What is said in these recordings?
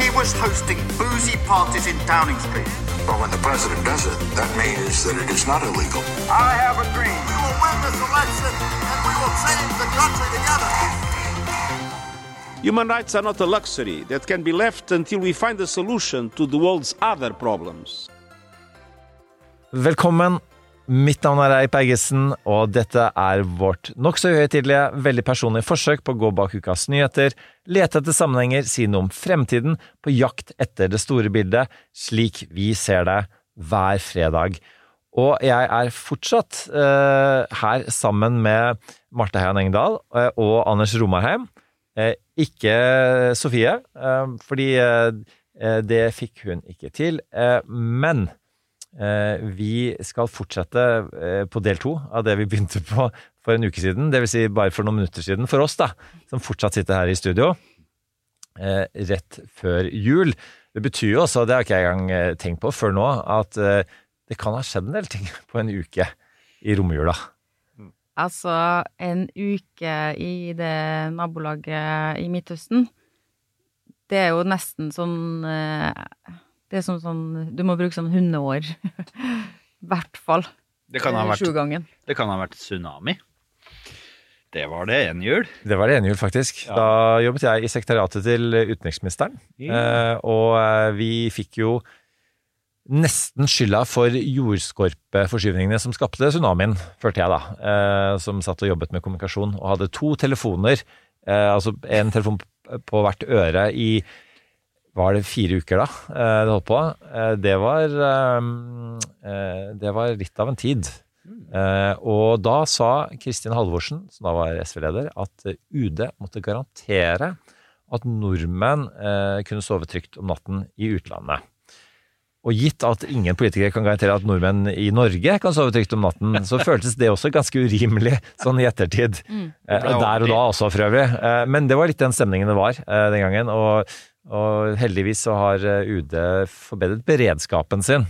He was hosting boozy parties in Downing Street. But when the president does it, that means that it is not illegal. I have a dream. We will win this election and we will change the country together. Human rights are not a luxury that can be left until we find a solution to the world's other problems. Velkommen. Mitt navn er Eip Eggesen, og dette er vårt nokså uhøytidelige, veldig personlige forsøk på å gå bak ukas nyheter, lete etter sammenhenger, si noe om fremtiden, på jakt etter det store bildet, slik vi ser det hver fredag. Og jeg er fortsatt eh, her sammen med Marte Heian Engdahl eh, og Anders Romarheim. Eh, ikke Sofie, eh, fordi eh, det fikk hun ikke til. Eh, men Eh, vi skal fortsette eh, på del to av det vi begynte på for en uke siden. Dvs. Si bare for noen minutter siden for oss, da, som fortsatt sitter her i studio. Eh, rett før jul. Det betyr jo også, det har ikke jeg engang tenkt på før nå, at det kan ha skjedd en del ting på en uke i romjula. Altså, en uke i det nabolaget i Midtøsten, det er jo nesten sånn det er som sånn Du må bruke sånn hundeår. I hvert fall. Det kan ha vært, det kan ha vært tsunami. Det var det en jul. Det var det en jul, faktisk. Ja. Da jobbet jeg i sekretariatet til utenriksministeren. Eh, og eh, vi fikk jo nesten skylda for jordskorpeforskyvningene som skapte tsunamien, følte jeg da. Eh, som satt og jobbet med kommunikasjon og hadde to telefoner. Eh, altså en telefon på hvert øre i var det fire uker da eh, det holdt på. Eh, det var eh, Det var litt av en tid. Og da sa Kristin Halvorsen, som da var SV-leder, at UD måtte garantere at nordmenn kunne sove trygt om natten i utlandet. Og gitt at ingen politikere kan garantere at nordmenn i Norge kan sove trygt om natten, så føltes det også ganske urimelig sånn i ettertid. Mm. Der og da også, for øvrig. Men det var litt den stemningen det var den gangen. og og heldigvis så har eh, UD forbedret beredskapen sin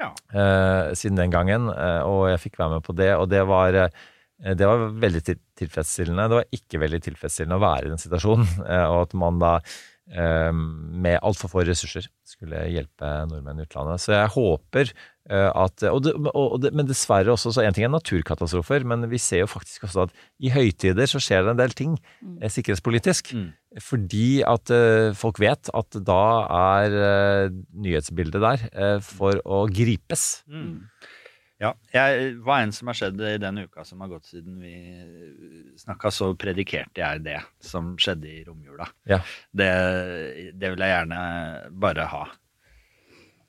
ja. eh, siden den gangen, eh, og jeg fikk være med på det. Og det var, eh, det var veldig tilfredsstillende. Det var ikke veldig tilfredsstillende å være i den situasjonen, og at man da med altfor få ressurser skulle hjelpe nordmenn i utlandet. Så jeg håper at og det, og det, Men dessverre også, så én ting er naturkatastrofer, men vi ser jo faktisk også at i høytider så skjer det en del ting mm. sikkerhetspolitisk. Mm. Fordi at uh, folk vet at da er nyhetsbildet der for å gripes. Mm. Ja. Jeg Hva en som har skjedd i den uka som har gått siden vi snakka, så predikerte jeg det som skjedde i romjula. Ja. Det, det, vil jeg gjerne bare ha.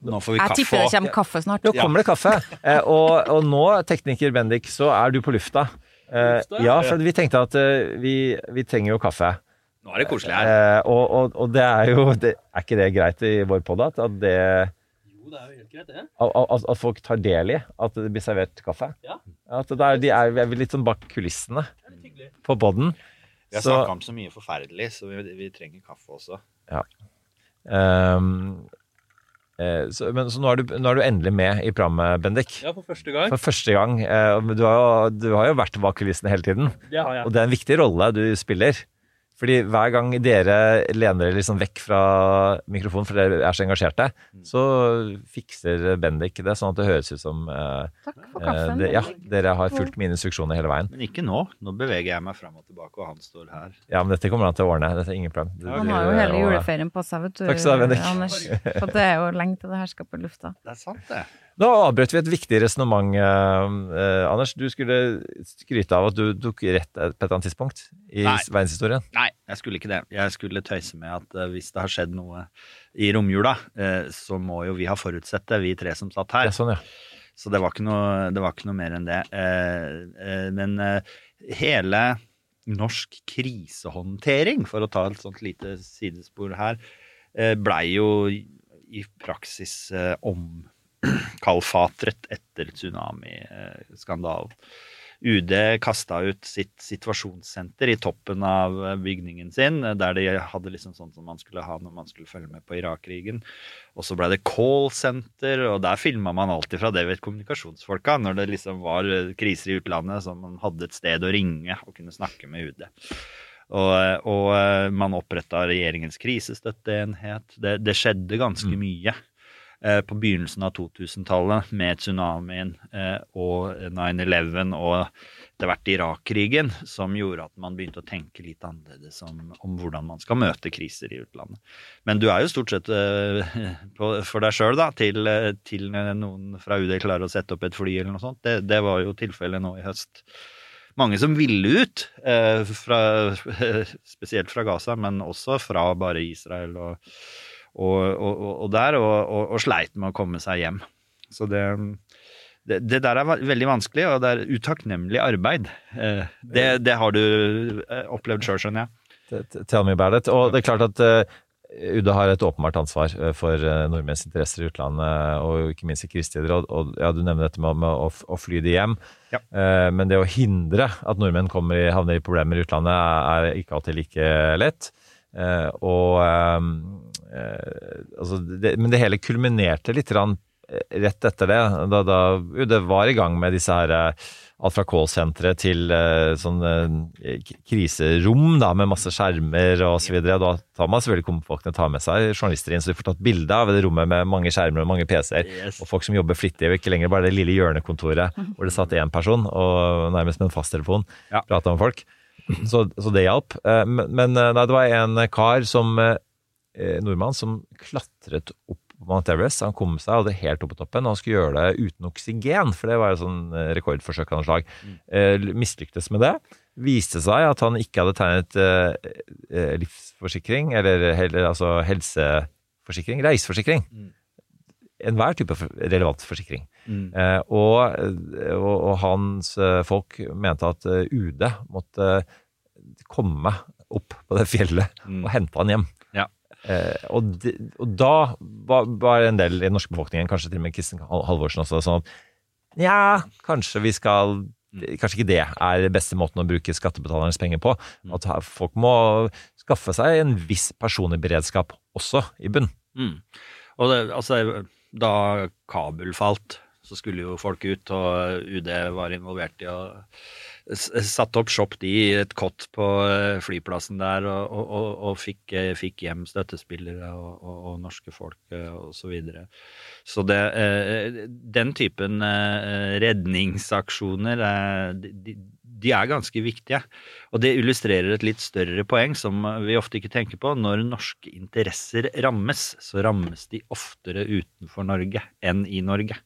Nå får vi jeg kaffe. Jeg tipper det kommer kaffe snart. Nå kommer det kaffe. og, og, nå, tekniker Bendik, så er du på lufta. ja, for vi tenkte at vi, vi trenger jo kaffe. Nå er det koselig her. Eh, og, og, og, det er jo det, Er ikke det greit i vår podd at det Jo, det er jo helt greit, det. At, at, folk tar del i at det blir servert kaffe? Ja. At er, de er, vi er litt sånn bak kulissene på poden. Vi har snakka om så mye forferdelig, så vi, vi trenger kaffe også. Ja. Um, så, men, så nå er, du, nå er, du, endelig med i programmet, Bendik. Ja, for første gang. For første gang. Du har jo, du har jo vært bak kulissene hele tiden. Det har jeg. Og det er en viktig rolle du spiller. Fordi hver gang dere lener dere liksom vekk fra mikrofonen fordi dere er så engasjerte, mm. så fikser Bendik det sånn at det høres ut som uh, Takk for kaffen. Uh, det, ja, dere har fulgt mine instruksjoner hele veien. Men ikke nå. Nå beveger jeg meg fram og tilbake, og han står her. Ja, men dette kommer han til å ordne. Dette er ingen problem. Det, han har jo hele juleferien på seg, vet du. Takk skal du ha, Bendik. Anders. For det er jo lenge til det her skal på lufta. Det er sant, det. Da avbrøt vi et viktig resonnement, eh, Anders. Du skulle skryte av at du tok rett på et eller annet tidspunkt i Nei. verdenshistorien. Nei, jeg skulle ikke det. Jeg skulle tøyse med at eh, hvis det har skjedd noe i romjula, eh, så må jo vi ha forutsett det, vi tre som satt her. Ja, sånn, ja. Så det var ikke noe, det var ikke noe mer enn det. Eh, eh, men eh, hele norsk krisehåndtering, for å ta et sånt lite sidespor her, eh, blei jo i praksis eh, omkalfatret etter tsunamiskandalen. UD kasta ut sitt situasjonssenter i toppen av eh, bygningen sin, eh, der de hadde liksom sånn som man skulle ha når man skulle følge med på Irak-krigen. Og så ble det call-senter, og der filma man alltid fra det vet kommunikasjonsfolka, når det liksom var eh, kriser i utlandet, så man hadde et sted å ringe og kunne snakke med UD. Og, og man oppretta regjeringens krisestøtteenhet. Det, det skjedde ganske mye eh, på begynnelsen av 2000-tallet med tsunamien eh, og 9-11 og etter hvert Irak-krigen, som gjorde at man begynte å tenke litt annerledes om, om hvordan man skal møte kriser i utlandet. Men du er jo stort sett eh, for deg sjøl, da, til, eh, til noen fra UD klarer å sette opp et fly eller noe sånt. Det, det var jo tilfellet nå i høst mange som ville ut, eh, fra, spesielt fra Gaza, men også fra bare Israel og, og, og, og der, og, og, sleit med å komme seg hjem. Så det, det, det der er veldig vanskelig, og det er utakknemlig arbeid. Eh, det, det har du eh, opplevd sjøl, skjønner jeg. Tell me about it. Og det er klart at eh, UD har et åpenbart ansvar for nordmenns interesser i utlandet, og ikke minst i krisetider. Og, ja, du nevner dette med, å, å fly de hjem. Ja. Men det å hindre at nordmenn kommer i, havner i problemer i utlandet, er, ikke alltid like lett. Og altså det, Men det hele kulminerte litt eh, rett etter det, da, da UD var i gang med disse her eh, alt fra callsenteret til eh, sånn eh, kriserom da, med masse skjermer videre. Da tar man selvfølgelig komfolkene tar med seg journalister inn, så de får tatt bilde av det rommet med mange skjermer og mange PC-er. Yes. Og folk som jobber flittig, og ikke lenger bare det lille hjørnekontoret hvor det satt én person og nærmest med en fasttelefon Ja. prata med folk. Så, så det hjalp. Eh, Men, men eh, nei, det var en kar som eh, nordmann som klatret opp på Mount Everest. Han kom seg hadde helt opp på toppen, og han skulle gjøre det uten oksygen, for det var jo sånn eh, rekordforsøk av noe slag. Eh, Mislyktes med det. Viste seg at han ikke hadde tegnet eh, eh, livsforsikring, eller heller altså helseforsikring, reiseforsikring. Enhver type relevant forsikring. Mm. Eh, og, og, og hans eh, folk mente at eh, UD måtte komme opp på det fjellet Mm. og hente han hjem. Eh, og, de, og da var, var en del i den norske befolkningen, kanskje til og med Kristin Halvorsen også, sånn at ja, kanskje vi skal Kanskje ikke det er beste måten å bruke skattebetalernes penger på. At folk må skaffe seg en viss personlig beredskap også i bunn. Mm. Og det, altså, da Kabul falt, så skulle jo folk ut, og UD var involvert i å satte opp Shop de i et kott på eh, flyplassen der, og, og, og, fikk, eh, fikk hjem støttespillere og, og, norske folk osv. så videre. Så det, eh, den typen eh, redningsaksjoner, eh, de, de, er ganske viktige. Og det illustrerer et litt større poeng som vi ofte ikke tenker på. Når norske interesser rammes, så rammes de oftere utenfor Norge enn i Norge.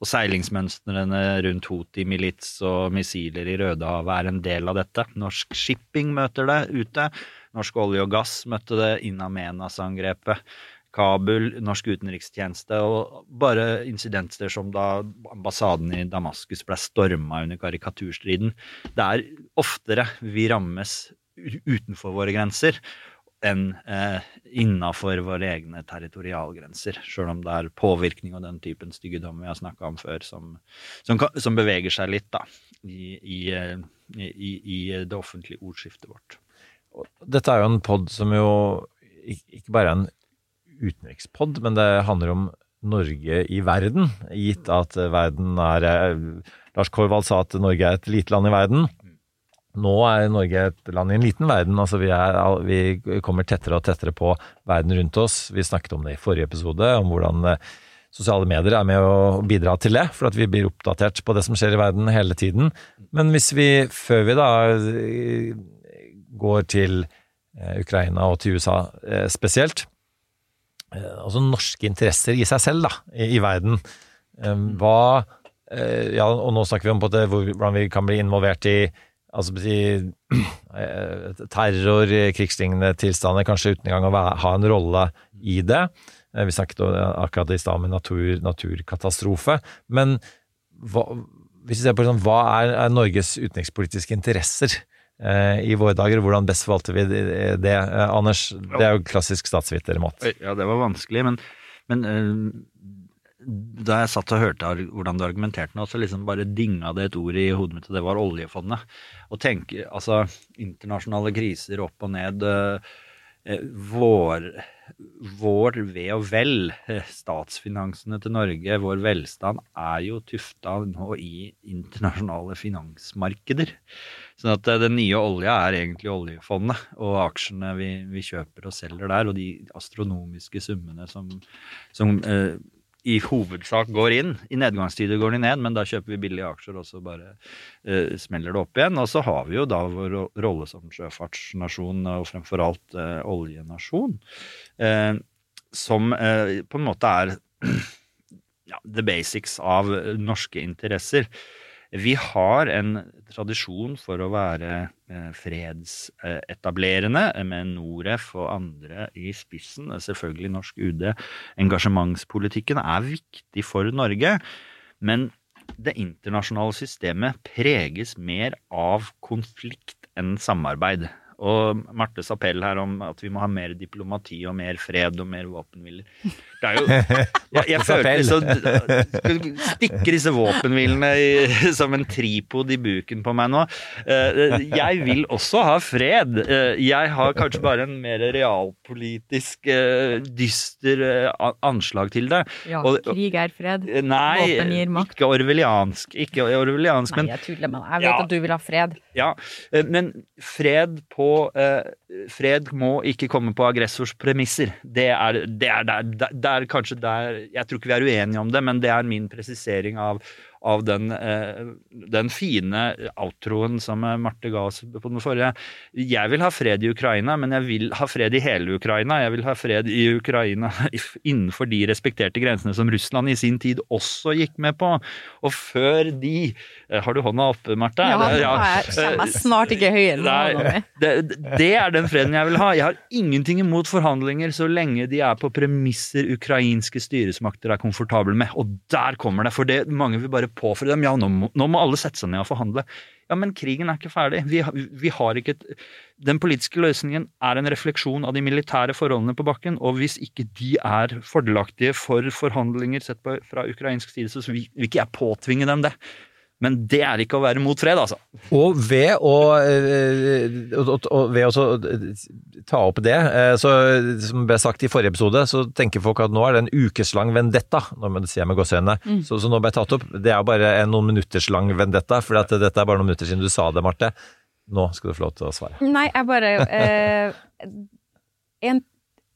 Og seilingsmønstrene rundt Houthi-milits og missiler i Rødehavet er en del av dette. Norsk shipping møter det ute. Norsk olje og gass møtte det. innen Amenas-angrepet. Kabul, norsk utenrikstjeneste og bare incidenter som da ambassaden i Damaskus ble storma under karikaturstriden. Det er oftere vi rammes utenfor våre grenser enn eh, innafor våre egne territorialgrenser. Sjøl om det er påvirkning og den typen styggedom vi har snakka om før, som, som, som beveger seg litt da, i, i, i, i det offentlige ordskiftet vårt. Dette er jo en pod som jo ikke bare er en utenrikspod, men det handler om Norge i verden, gitt at verden er eh, Lars Korvald sa at Norge er et lite land i verden. Nå er Norge et land i en liten verden. altså Vi, er, vi kommer tettere og tettere på verden rundt oss. Vi snakket om det i forrige episode, om hvordan eh, sosiale medier er med å bidra til det, for at vi blir oppdatert på det som skjer i verden hele tiden. Men hvis vi, før vi da eh, går til Ukraina og til USA spesielt, altså norske interesser i seg selv da, i, i verden, Eh, hva eh, Ja, og nå snakker vi om det, hvordan vi kan bli involvert i altså, eh, terror, krigslignende tilstander, kanskje uten engang å ha en rolle i det. Eh, Vi snakket eh, akkurat i stad om natur, naturkatastrofe. Men hva, hvis vi ser på sånn, hva er, er Norges utenrikspolitiske interesser eh, i våre dager, hvordan best forvalter vi det? Eh, Anders, det er jo klassisk statsvitermat. Ja, det var vanskelig, men, men eh, da jeg satt og hørte hvordan du argumenterte nå, så liksom bare dinga det et ord i hodet mitt, og det var oljefondet. Og tenke, altså, internasjonale kriser opp og ned. eh, eh, Vår, vår ve og vel, eh, statsfinansene til Norge, vår velstand, er jo tufta nå i internasjonale finansmarkeder. Sånn at eh, den nye olja er egentlig oljefondet og aksjene vi, vi kjøper og selger der, og de astronomiske summene som, som eh, i hovedsak går inn. I nedgangstider går de ned, men da kjøper vi billige aksjer, og så bare uh, smeller det opp igjen. Og så har vi jo da vår rolle som sjøfartsnasjon, og fremfor alt uh, oljenasjon, uh, som på en måte er ja, the basics av norske interesser. Vi har en tradisjon for å være eh, fredsetablerende, eh, med Noref og andre i spissen. Selvfølgelig norsk UD. Engasjementspolitikken er viktig for Norge, men det internasjonale systemet preges mer av konflikt enn samarbeid. Og Martes appell her om at vi må ha mer diplomati og mer fred og mer våpenhviler. Det er jo Jeg, jeg følte så Stikker disse våpenhvilene i, som en tripod i buken på meg nå. Eh, Jeg vil også ha fred. Eh, Jeg har kanskje bare en mer realpolitisk, eh, dyster eh, anslag til det. Ja, Og- krig er fred. Nei, Våpen gir makt. ikke orwelliansk. Ikke orwelliansk, Nei, men jeg tuller med deg. Jeg vet Ja. at du vil ha fred. Ja, eh, men fred på eh, Fred må ikke komme på aggressors premisser. Det er, det er der, der, der kanskje der Jeg tror ikke vi er uenige om det, men det er min presisering av, av den, eh, den fine outroen som eh, Marte ga oss på den forrige. Jeg vil ha fred i Ukraina, men jeg vil ha fred i hele Ukraina. Jeg vil ha fred i Ukraina innenfor de respekterte grensene som Russland i sin tid også gikk med på. Og før de eh, Har du hånda oppe, Marte? Ja, nå er- kommer jeg snart ikke høyere Nei, det, det er den freden jeg vil ha. Jeg har ingenting imot forhandlinger så lenge de er på premisser ukrainske styresmakter er komfortable med. Og der kommer det. For det mange vil bare påføre dem. Ja, nå må, nå må alle sette seg ned og forhandle. Ja, men krigen er ikke ferdig. Vi, vi har ikke et, Den politiske løsningen er en refleksjon av de militære forholdene på bakken. Og hvis ikke de er fordelaktige for forhandlinger sett på, fra ukrainsk side, så vil ikke jeg påtvinge dem det. Men det er ikke å være mot fred, altså. Og ved å, eh, og, og, ved å eh, ta opp det, eh, så som ble sagt i forrige episode, så tenker folk at nå er det en ukeslang vendetta, når man ser med gåseøynene. Mm. Så, så nå ble jeg tatt opp. Det er bare en noen minutters lang vendetta, for at dette er bare noen minutter siden du sa det, Marte. Nå skal du få lov til å svare. Nei, jeg bare eh, En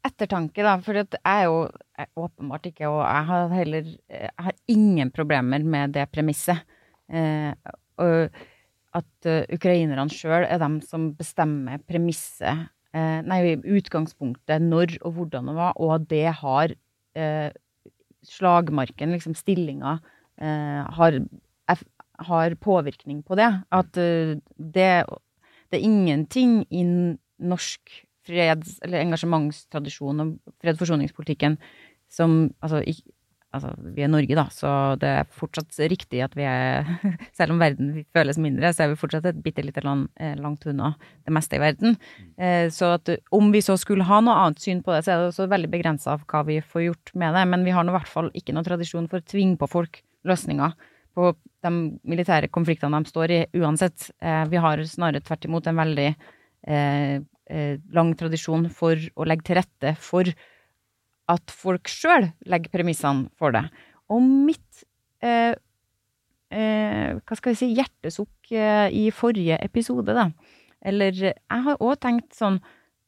ettertanke, da. For jeg er jo jeg, åpenbart ikke Og jeg har heller Jeg har ingen problemer med det premisset. Eh, og at eh, ukrainerne sjøl er dem som bestemmer premisset eh, Nei, utgangspunktet, når og hvordan det var, og at det har slagmarken, liksom stillinga, har, har påvirkning på det. At det, det er ingenting i norsk freds- eller engasjementstradisjon og fred-forsoningspolitikken som altså, altså, vi er Norge, da, så det er fortsatt riktig at vi er Selv om verden føles mindre, så er vi fortsatt et bitte lite land eh, langt unna det meste i verden. Eh, så at om vi så skulle ha noe annet syn på det, så er det også veldig begrensa av hva vi får gjort med det. Men vi har nå i hvert fall ikke noen tradisjon for å tvinge på folk løsninger på de militære konfliktene de står i, uansett. Eh, vi har snarere tvert imot en veldig lang tradisjon for å legge til rette for at folk sjøl legger premissene for det. Og mitt eh, eh, hva skal vi si, hjertesukk eh, i forrige episode, da. Eller jeg har òg tenkt sånn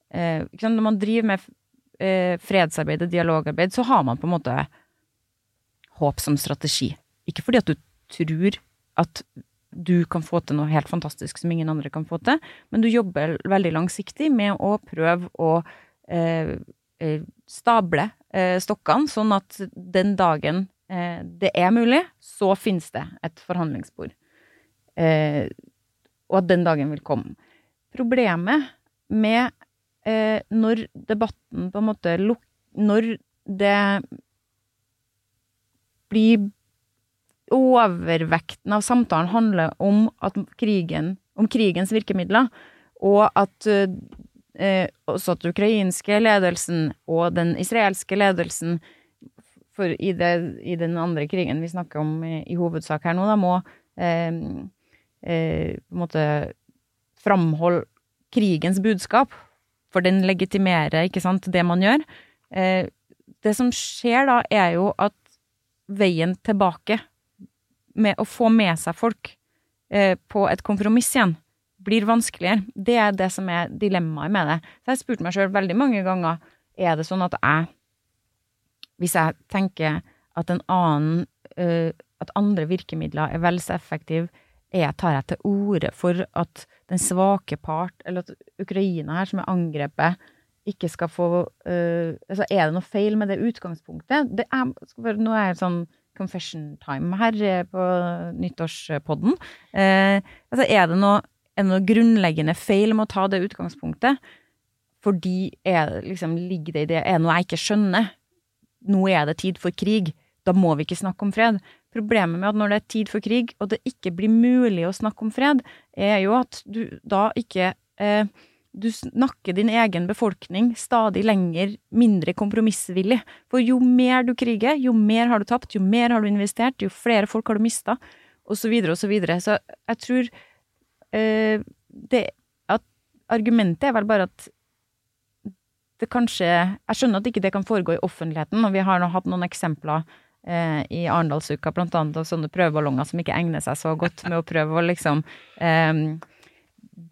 eh, Når man driver med eh, fredsarbeid og dialogarbeid, så har man på en måte håp som strategi. Ikke fordi at du tror at du kan få til noe helt fantastisk som ingen andre kan få til, men du jobber veldig langsiktig med å prøve å eh, stable eh, stokkene, sånn at den dagen eh, det er mulig, så finnes det et forhandlingsbord. Eh, og at den dagen vil komme. Problemet med eh, når debatten på en måte. Når det blir Overvekten av samtalen handler om, krigen, om krigens virkemidler, og at eh, også at ukrainske ledelsen og den israelske ledelsen for i, det, i den andre krigen vi snakker om i, i hovedsak her nå, da må eh, eh, på en måte framholde krigens budskap, for den legitimerer, ikke sant, det man gjør. Eh, det som skjer da, er jo at veien tilbake med å få med seg folk eh, på et kompromiss igjen, blir vanskeligere. Det er det som er dilemmaet med det. Så jeg spurte meg sjøl veldig mange ganger er det sånn at jeg, hvis jeg tenker at en annen uh, at andre virkemidler er vel så effektive, tar jeg til orde for at den svake part, eller at Ukraina her, som er angrepet, ikke skal få uh, altså Er det noe feil med det utgangspunktet? Det er, nå er det sånn confession time her eh, på nyttårspodden. Uh, altså er det, noe, er det noe grunnleggende feil med å ta det utgangspunktet? Fordi er, liksom, ligger det i det Er det noe jeg ikke skjønner? Nå er det tid for krig. Da må vi ikke snakke om fred. Problemet med at når det er tid for krig, og det ikke blir mulig å snakke om fred, er jo at du da ikke eh, Du snakker din egen befolkning stadig lenger mindre kompromissvillig. For jo mer du kriger, jo mer har du tapt, jo mer har du investert, jo flere folk har du mista, og så videre og så. Så jeg tror det at Argumentet er vel bare at det kanskje Jeg skjønner at ikke det kan foregå i offentligheten, og vi har nå hatt noen eksempler eh, i Arendalsuka, blant annet av sånne prøveballonger som ikke egner seg så godt med å prøve å liksom eh,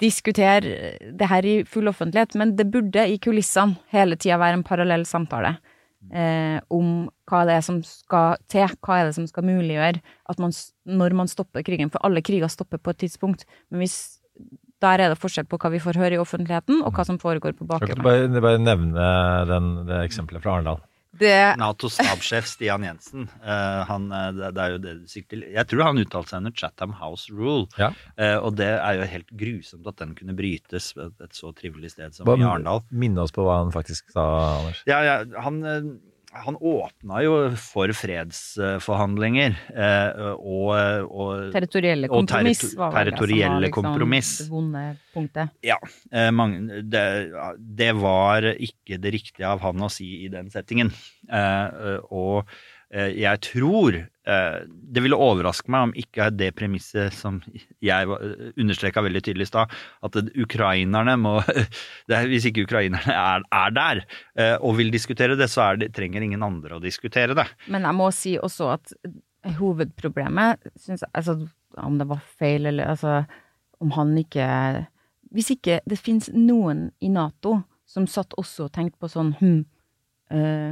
diskutere det her i full offentlighet, men det burde i kulissene hele tida være en parallell samtale eh, om hva det er som skal til, hva er det som skal muliggjøre at man, når man stopper krigen, for alle kriger stopper på et tidspunkt, men hvis der er det forskjell på hva vi får høre i offentligheten, og hva som foregår på bakgrunnen jeg kan bare, bare nevne den, det eksempelet fra Arendal? Det, Natos stabssjef Stian Jensen, uh, han, eh, det, det er jo det du sikter til. Jeg tror han uttalte seg under Chatham House Rule, Ja. Uh, og det er jo helt grusomt at den kunne brytes ved et så trivelig sted som Bare i Arendal. Minne oss på hva han faktisk sa, Anders. Ja, ja, han, eh, han åpna jo for fredsforhandlinger eh, og, og territorielle og kompromiss vel det territorielle liksom kompromiss. det vonde punktet. Ja. Eh, mange, det, det var ikke det riktige av han å si i den settingen. Eh, og jeg tror eh, Det ville overraske meg om ikke det premisset som jeg understreka veldig tydelig i stad, at ukrainerne må er, Hvis ikke ukrainerne er, er der eh, og vil diskutere det, så det, trenger ingen andre å diskutere det. Men jeg må si også at hovedproblemet, synes jeg, altså om det var feil eller altså om han ikke Hvis ikke det finnes noen i Nato som satt også og tenkte på sånn hm, eh,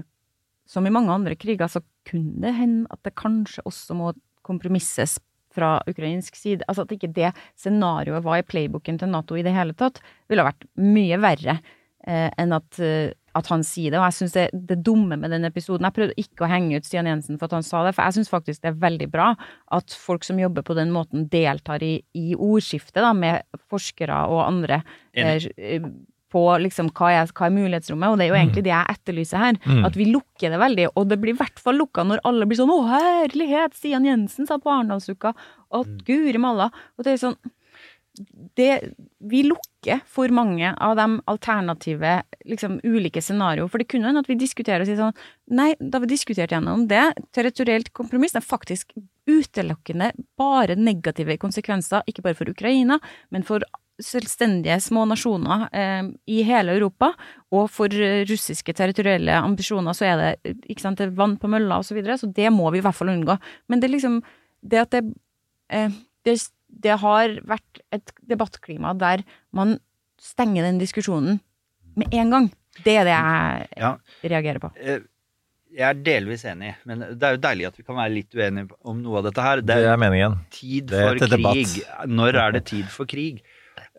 Som i mange andre kriger, så kunne det hende at det kanskje også må kompromisses fra ukrainsk side. Altså at ikke det scenarioet var i playbooken til Nato i det hele tatt, ville ha vært mye verre eh, enn at, eh, at han sier det. Og jeg syns det, det dumme med den episoden Jeg prøvde ikke å henge ut Stian Jensen for at han sa det, for jeg syns faktisk det er veldig bra at folk som jobber på den måten, deltar i, i ordskiftet da, med forskere og andre. Eh, på liksom hva er, hva er mulighetsrommet, og det er jo egentlig det jeg etterlyser her. Mm. At vi lukker det veldig, og det blir i hvert fall lukka når alle blir sånn 'Å, herlighet, Stian Jensen sa på Arendalsuka', og Mm. guri malla. Og det er sånn det, Vi lukker for mange av de alternative, liksom ulike scenarioer. For det kunne hende at vi diskuterer og sier sånn Nei, da har vi diskutert gjennom det. Territorielt kompromiss er faktisk utelukkende bare negative konsekvenser, ikke bare for Ukraina, men for selvstendige små nasjoner eh, i hele Europa. Og for eh, russiske territorielle ambisjoner så er det ikke sant, det er vann på mølla osv., så, videre, så det må vi i hvert fall unngå. Men det er liksom det at det, eh, det, det har vært et debattklima der man stenger den diskusjonen med en gang. Det er det jeg Ja. reagerer på. Eh, Jeg er delvis enig, men det er jo deilig at vi kan være litt uenige om noe av dette her. Det er meningen. tid Det er for krig. debatt. Når er det tid for krig?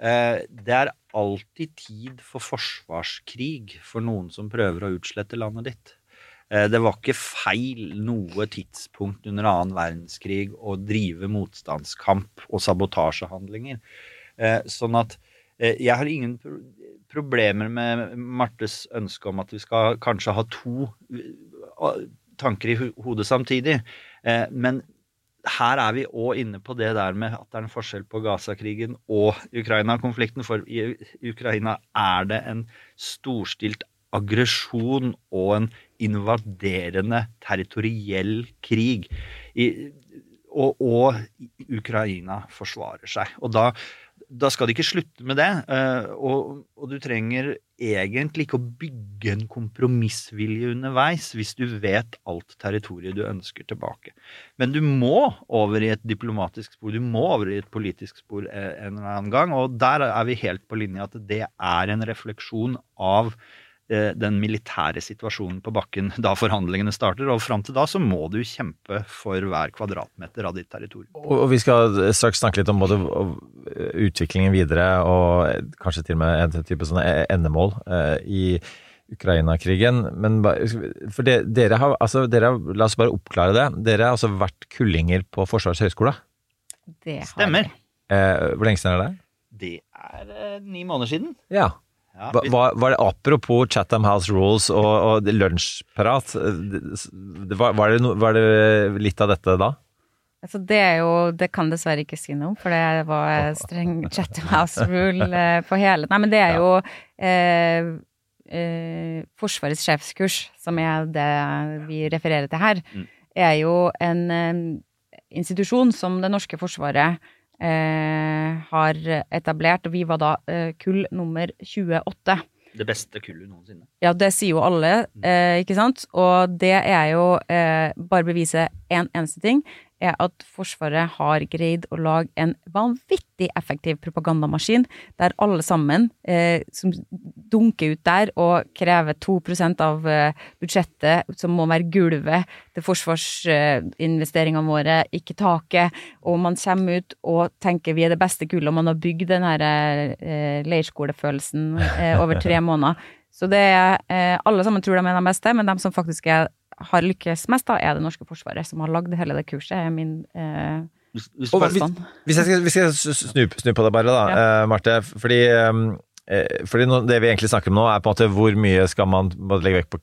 Eh, Det er alltid tid for forsvarskrig for noen som prøver å utslette landet ditt. Eh, Det var ikke feil noe tidspunkt under annen verdenskrig å drive motstandskamp og sabotasjehandlinger. Eh, Sånn at jeg har ingen problemer med Martes ønske om at vi skal kanskje ha to tanker i hodet samtidig. Men her er vi òg inne på det der med at det er en forskjell på Gaza-krigen og Ukraina-konflikten. For i Ukraina er det en storstilt aggresjon og en invaderende territoriell krig. I, og, og Ukraina forsvarer seg. Og da, da skal de ikke slutte med det. eh, Og, og du trenger egentlig ikke å bygge en kompromissvilje underveis hvis du vet alt territoriet du ønsker tilbake. Men du må over i et diplomatisk spor, du må over i et politisk spor eh, en eller annen gang. Og der er vi helt på linje at det er en refleksjon av den militære situasjonen på bakken da forhandlingene starter. Og fram til da så må du kjempe for hver kvadratmeter av ditt territorium. Og og vi skal straks snakke litt om både utviklingen videre og kanskje til og med en type sånne endemål eh, i Ukraina-krigen. Men for det, dere har, altså dere la oss bare oppklare det. Dere har altså vært kullinger på Forsvarets høgskole. Det har Stemmer. Eh, hvor lenge siden er det? Det er eh, ni måneder siden. Ja. Ja, vi- var, var det apropos Chatham House Rules og, og lunsjprat? Var, var, det no, var det litt av dette da? Altså det er jo Det kan dessverre ikke si noe om, for det var streng Chatham House rule eh, på hele Nei, men det er jo eh, eh, Forsvarets sjefskurs, som er det vi refererer til her, Mm. er jo en eh, institusjon som det norske forsvaret eh, har etablert, vi var da eh, kull nummer 28. Det beste kullet noensinne. Ja, det sier jo alle, eh, ikke sant? Og det er jo eh, bare bevise én en eneste ting, er at Forsvaret har greid å lage en vanvittig effektiv propagandamaskin, der alle sammen eh, som dunker ut der og krever 2% av eh, budsjettet, som må være gulvet til forsvarsinvesteringene våre, ikke taket, og man kommer ut og tenker vi er det beste kullet, og man har bygd den her eh, leirskolefølelsen eh, over tre måneder. Så det er eh, Alle sammen tror de er de beste, men de som faktisk er, har lykkes mest, da, er det norske forsvaret, som har lagd hele det kurset, er min eh, Hvis, hvis, hvis, jeg skal, hvis jeg skal snu, snu på det bare, da, eh, Marte. Fordi, eh, fordi no, det vi egentlig snakker om nå, er på en måte hvor mye skal man både legge vekt på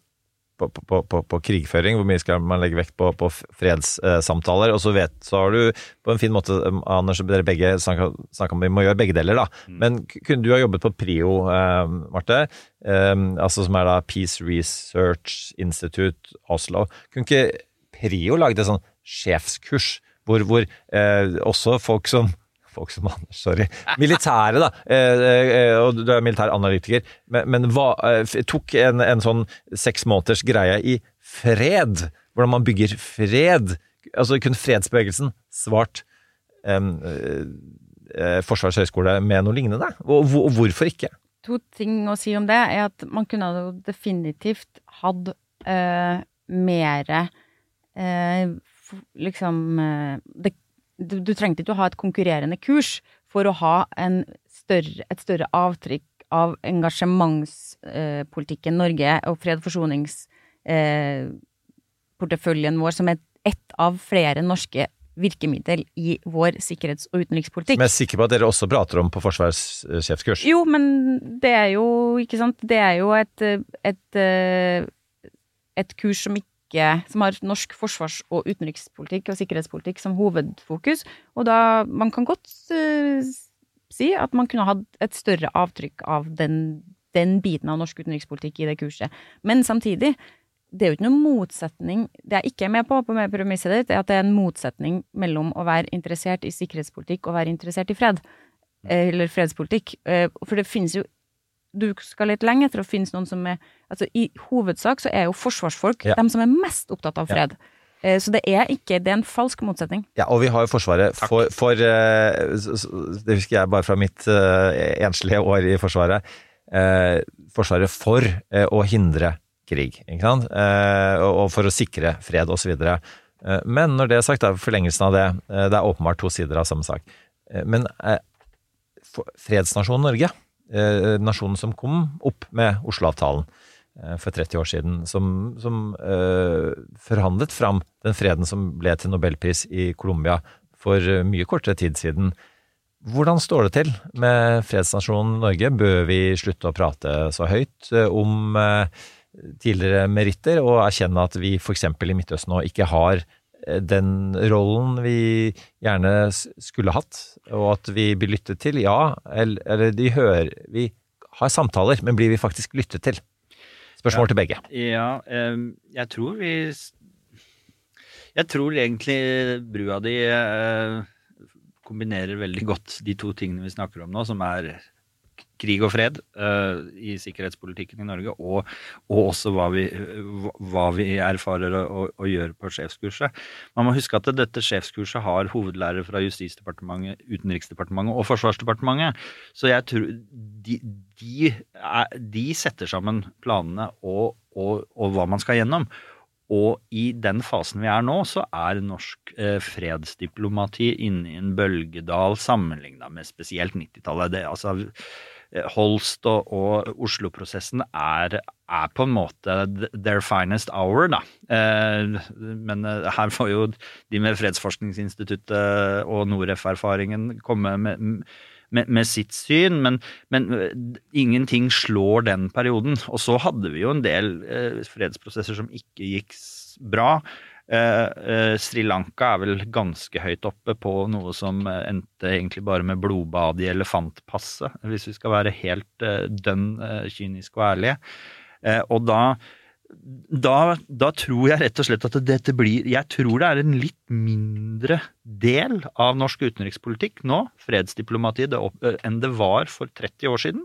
på, på, på, på krigføring, hvor mye skal man legge vekt på, på fredssamtaler. og så vet, så har du på en fin måte, um, Anders dere begge snakka om vi må gjøre begge deler, da. Men kunne du ha jobbet på PRIO, eh, Marte, eh, altså som er da Peace Research Institute Oslo. Kunne ikke PRIO lagd et sånn sjefskurs hvor, hvor eh, også folk som Folk som Anders, sorry. Militære, da. Eh, eh, og du er militæranalytiker. Men, men hva, eh, tok en, en sånn seks måneders greie i fred. Hvordan man bygger fred. Altså kunne fredsbevegelsen svart um, eh, Forsvarets høgskole med noe lignende? Og, og hvorfor ikke? To ting å si om det er at man kunne jo definitivt hatt eh, mere eh, liksom det, du, du trengte ikke å ha et konkurrerende kurs for å ha en større, et større avtrykk av engasjementspolitikken Norge og fred- og forsoningsporteføljen vår som et, ett av flere norske virkemiddel i vår sikkerhets- og utenrikspolitikk. Som jeg er sikker på at dere også prater om på Forsvarets eh, sjefskurs. Jo, men det er jo, ikke sant, det er jo et, et, eh, et kurs som ikke som har norsk forsvars- og utenrikspolitikk og sikkerhetspolitikk som hovedfokus, og da, man kan godt uh, si at man kunne hatt et større avtrykk av den, den biten av norsk utenrikspolitikk i det kurset. Men samtidig, det er jo ikke noen motsetning, det jeg ikke er med på på med premisset ditt, er at det er en motsetning mellom å være interessert i sikkerhetspolitikk og være interessert i fred. Eh, Eller fredspolitikk. Eh, For det finnes jo Du skal litt lenge etter å finne noen som er Altså i hovedsak så er jo forsvarsfolk Ja. de som er mest opptatt av fred. Ja. Så det er ikke Det er en falsk motsetning. Ja, og vi har jo Forsvaret for, for eh, Det husker jeg bare fra mitt eh, enslige år i Forsvaret. Eh, forsvaret for eh, å hindre krig, ikke sant? Eh, og, for å sikre fred osv. Eh, men når det er sagt, da, forlengelsen av det eh, Det er åpenbart to sider av samme sak. Eh, men eh, fredsnasjonen Norge, eh, nasjonen som kom opp med Oslo-avtalen, eh, for 30 år siden, som, som uh, forhandlet fram den freden som ble til nobelpris i Colombia for eh, mye kortere tid siden. Hvordan står det til med fredsnasjonen Norge? Bør vi slutte å prate så høyt eh, om eh, tidligere meritter, og erkjenne at vi f.eks. i Midtøsten nå ikke har eh, den rollen vi gjerne skulle hatt, og at vi blir lyttet til? Ja, eller, eller de hører Vi har samtaler, men blir vi faktisk lyttet til? Spørsmål til begge. Ja, em, jeg tror vi Jeg tror egentlig brua di eh, kombinerer veldig godt de to tingene vi snakker om nå, som er krig og fred uh, i sikkerhetspolitikken i Norge, og, og også hva vi, hva- vi erfarer å, å gjøre på sjefskurset. Man må huske at dette sjefskurset har hovedlærere fra Justisdepartementet, Utenriksdepartementet og Forsvarsdepartementet. Så jeg tror de, de, de setter sammen planene og, og, og hva man skal gjennom. Og i den fasen vi er nå, så er norsk eh, fredsdiplomati inne i en bølgedal sammenligna med spesielt 90-tallet. Altså, Holst og, og Oslo-prosessen er, er på en måte their finest hour, da. Eh, men eh, her får jo de med Fredsforskningsinstituttet og Noref-erfaringen komme med, med, med sitt syn, men, men eh, ingenting slår den perioden. Og så hadde vi jo en del eh, fredsprosesser som ikke gikk bra. Eh, eh, Sri Lanka er vel ganske høyt oppe på noe som eh, endte egentlig bare med blodbad i elefantpasset, hvis vi skal være helt dønn eh, kyniske og ærlige. Og da da, da tror jeg rett og slett at dette blir Jeg tror det er en litt mindre del av norsk utenrikspolitikk nå, fredsdiplomatiet, enn det var for 30 år siden.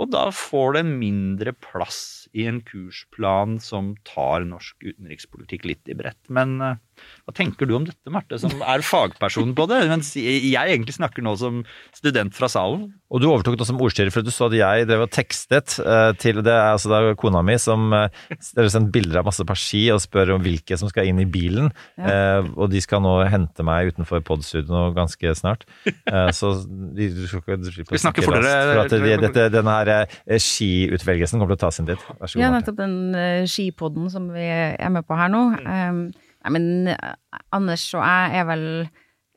Og da får det mindre plass i en kursplan som tar norsk utenrikspolitikk litt i brett. Men eh, hva tenker du om dette, Marte, som er fagperson på det? Mens jeg egentlig snakker nå som student fra salen. Og du overtok det som ordstyrer, for du så at jeg drev og tekstet eh, til det altså det er kona mi som har sendt sendte bilder av masse persi og spør om hvilke som skal inn i bilen. Ja. og de skal nå hente meg utenfor podstudioet ganske snart. Eh, så de, du skal ikke slippe å vi snakke fortere? raskt, For at de, dette, denne her eh, skiutvelgelsen kommer til å ta sin tid. Vær så god. Ja, nettopp den skipodden som vi er med på her nå. Um, nei, men eh, Anders og jeg er vel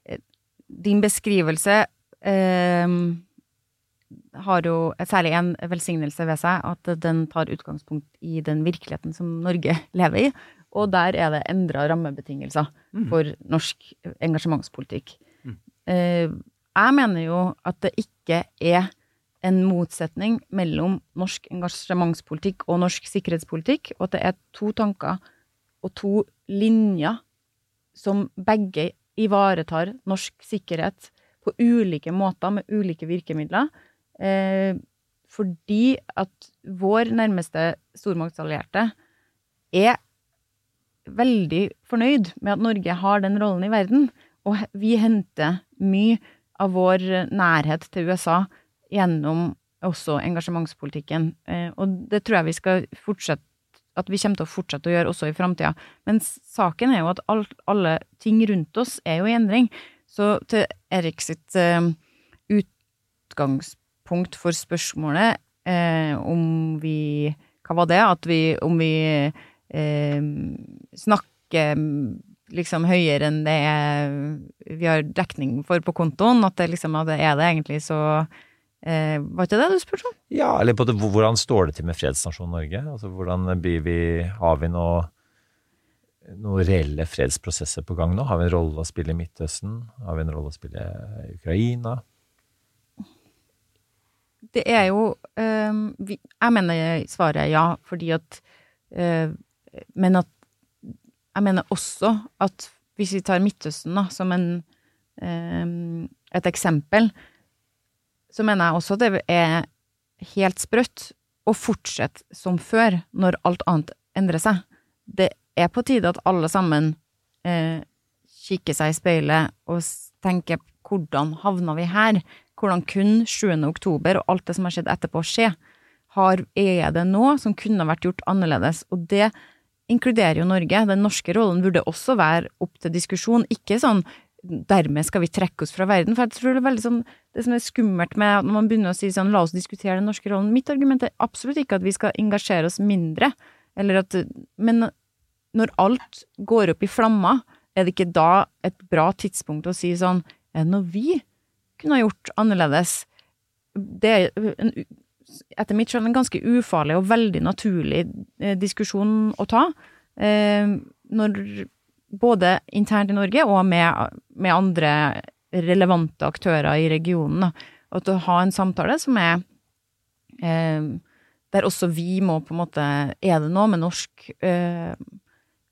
eh, Din beskrivelse eh, har jo særlig en velsignelse ved seg, at den tar utgangspunkt i den virkeligheten som Norge lever i. Og der er det endra rammebetingelser for norsk engasjementspolitikk. Eh, jeg mener jo at det ikke er en motsetning mellom norsk engasjementspolitikk og norsk sikkerhetspolitikk, og at det er to tanker og to linjer som begge ivaretar norsk sikkerhet på ulike måter med ulike virkemidler. Eh, fordi at vår nærmeste stormaktsallierte er veldig fornøyd med at Norge har den rollen i verden, og vi henter mye av vår nærhet til USA gjennom også engasjementspolitikken. Eh, og det tror jeg vi skal fortsette at vi kommer til å fortsette å gjøre også i framtida. Men saken er jo at alt, alle ting rundt oss er jo i endring. Så til Erik sitt eh, utgangspunkt for spørsmålet eh, om vi Hva var det? At vi Om vi eh, snakker liksom høyere enn det er, vi har dekning for på kontoen, at det liksom at det er det egentlig så eh, Var ikke det du spurte om? Ja, eller både hvordan står det til med fredsnasjonen Norge? Altså, hvordan blir vi, har vi noe, noen reelle fredsprosesser på gang nå? Har vi en rolle å spille i Midtøsten? Har vi en rolle å spille i Ukraina? Det er jo eh, vi, Jeg mener svaret er ja, fordi at eh, Men at Jeg mener også at hvis vi tar Midtøsten da, som en, eh, et eksempel, så mener jeg også det er helt sprøtt å fortsette som før, når alt annet endrer seg. Det er på tide at alle sammen eh, kikker seg i speilet og tenker hvordan havna vi her? Hvordan kunne 7. oktober og alt det som har skjedd etterpå skje? Har, er det noe som kunne vært gjort annerledes? Og det inkluderer jo Norge. Den norske rollen burde også være opp til diskusjon. Ikke sånn dermed skal vi trekke oss fra verden. For jeg tror det er veldig sånn Det som er skummelt med når man begynner å si sånn la oss diskutere den norske rollen Mitt argument er absolutt ikke at vi skal engasjere oss mindre, eller at Men når alt går opp i flammer, er det ikke da et bra tidspunkt å si sånn Er det noe vi kunne ha gjort annerledes? Det er en, etter mitt skjønn en ganske ufarlig og veldig naturlig eh, diskusjon å ta. Eh, når både internt i Norge og med, med andre relevante aktører i regionen. Og å ha en samtale som er eh, Der også vi må på en måte Er det noe med norsk eh,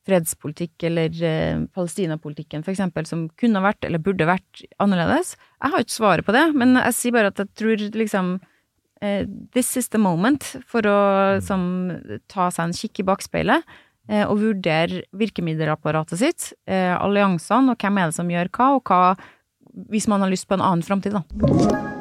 fredspolitikk eller eh, palestinapolitikken f.eks. som kunne vært eller burde vært annerledes? Jeg har ikke svaret på det, men jeg sier bare at jeg tror liksom eh, This is the moment for å som, ta seg en kikk i bakspeilet og vurdere virkemiddelapparatet sitt, eh, alliansene, og hvem er det som gjør hva, og hva hvis man har lyst på en annen framtid, da.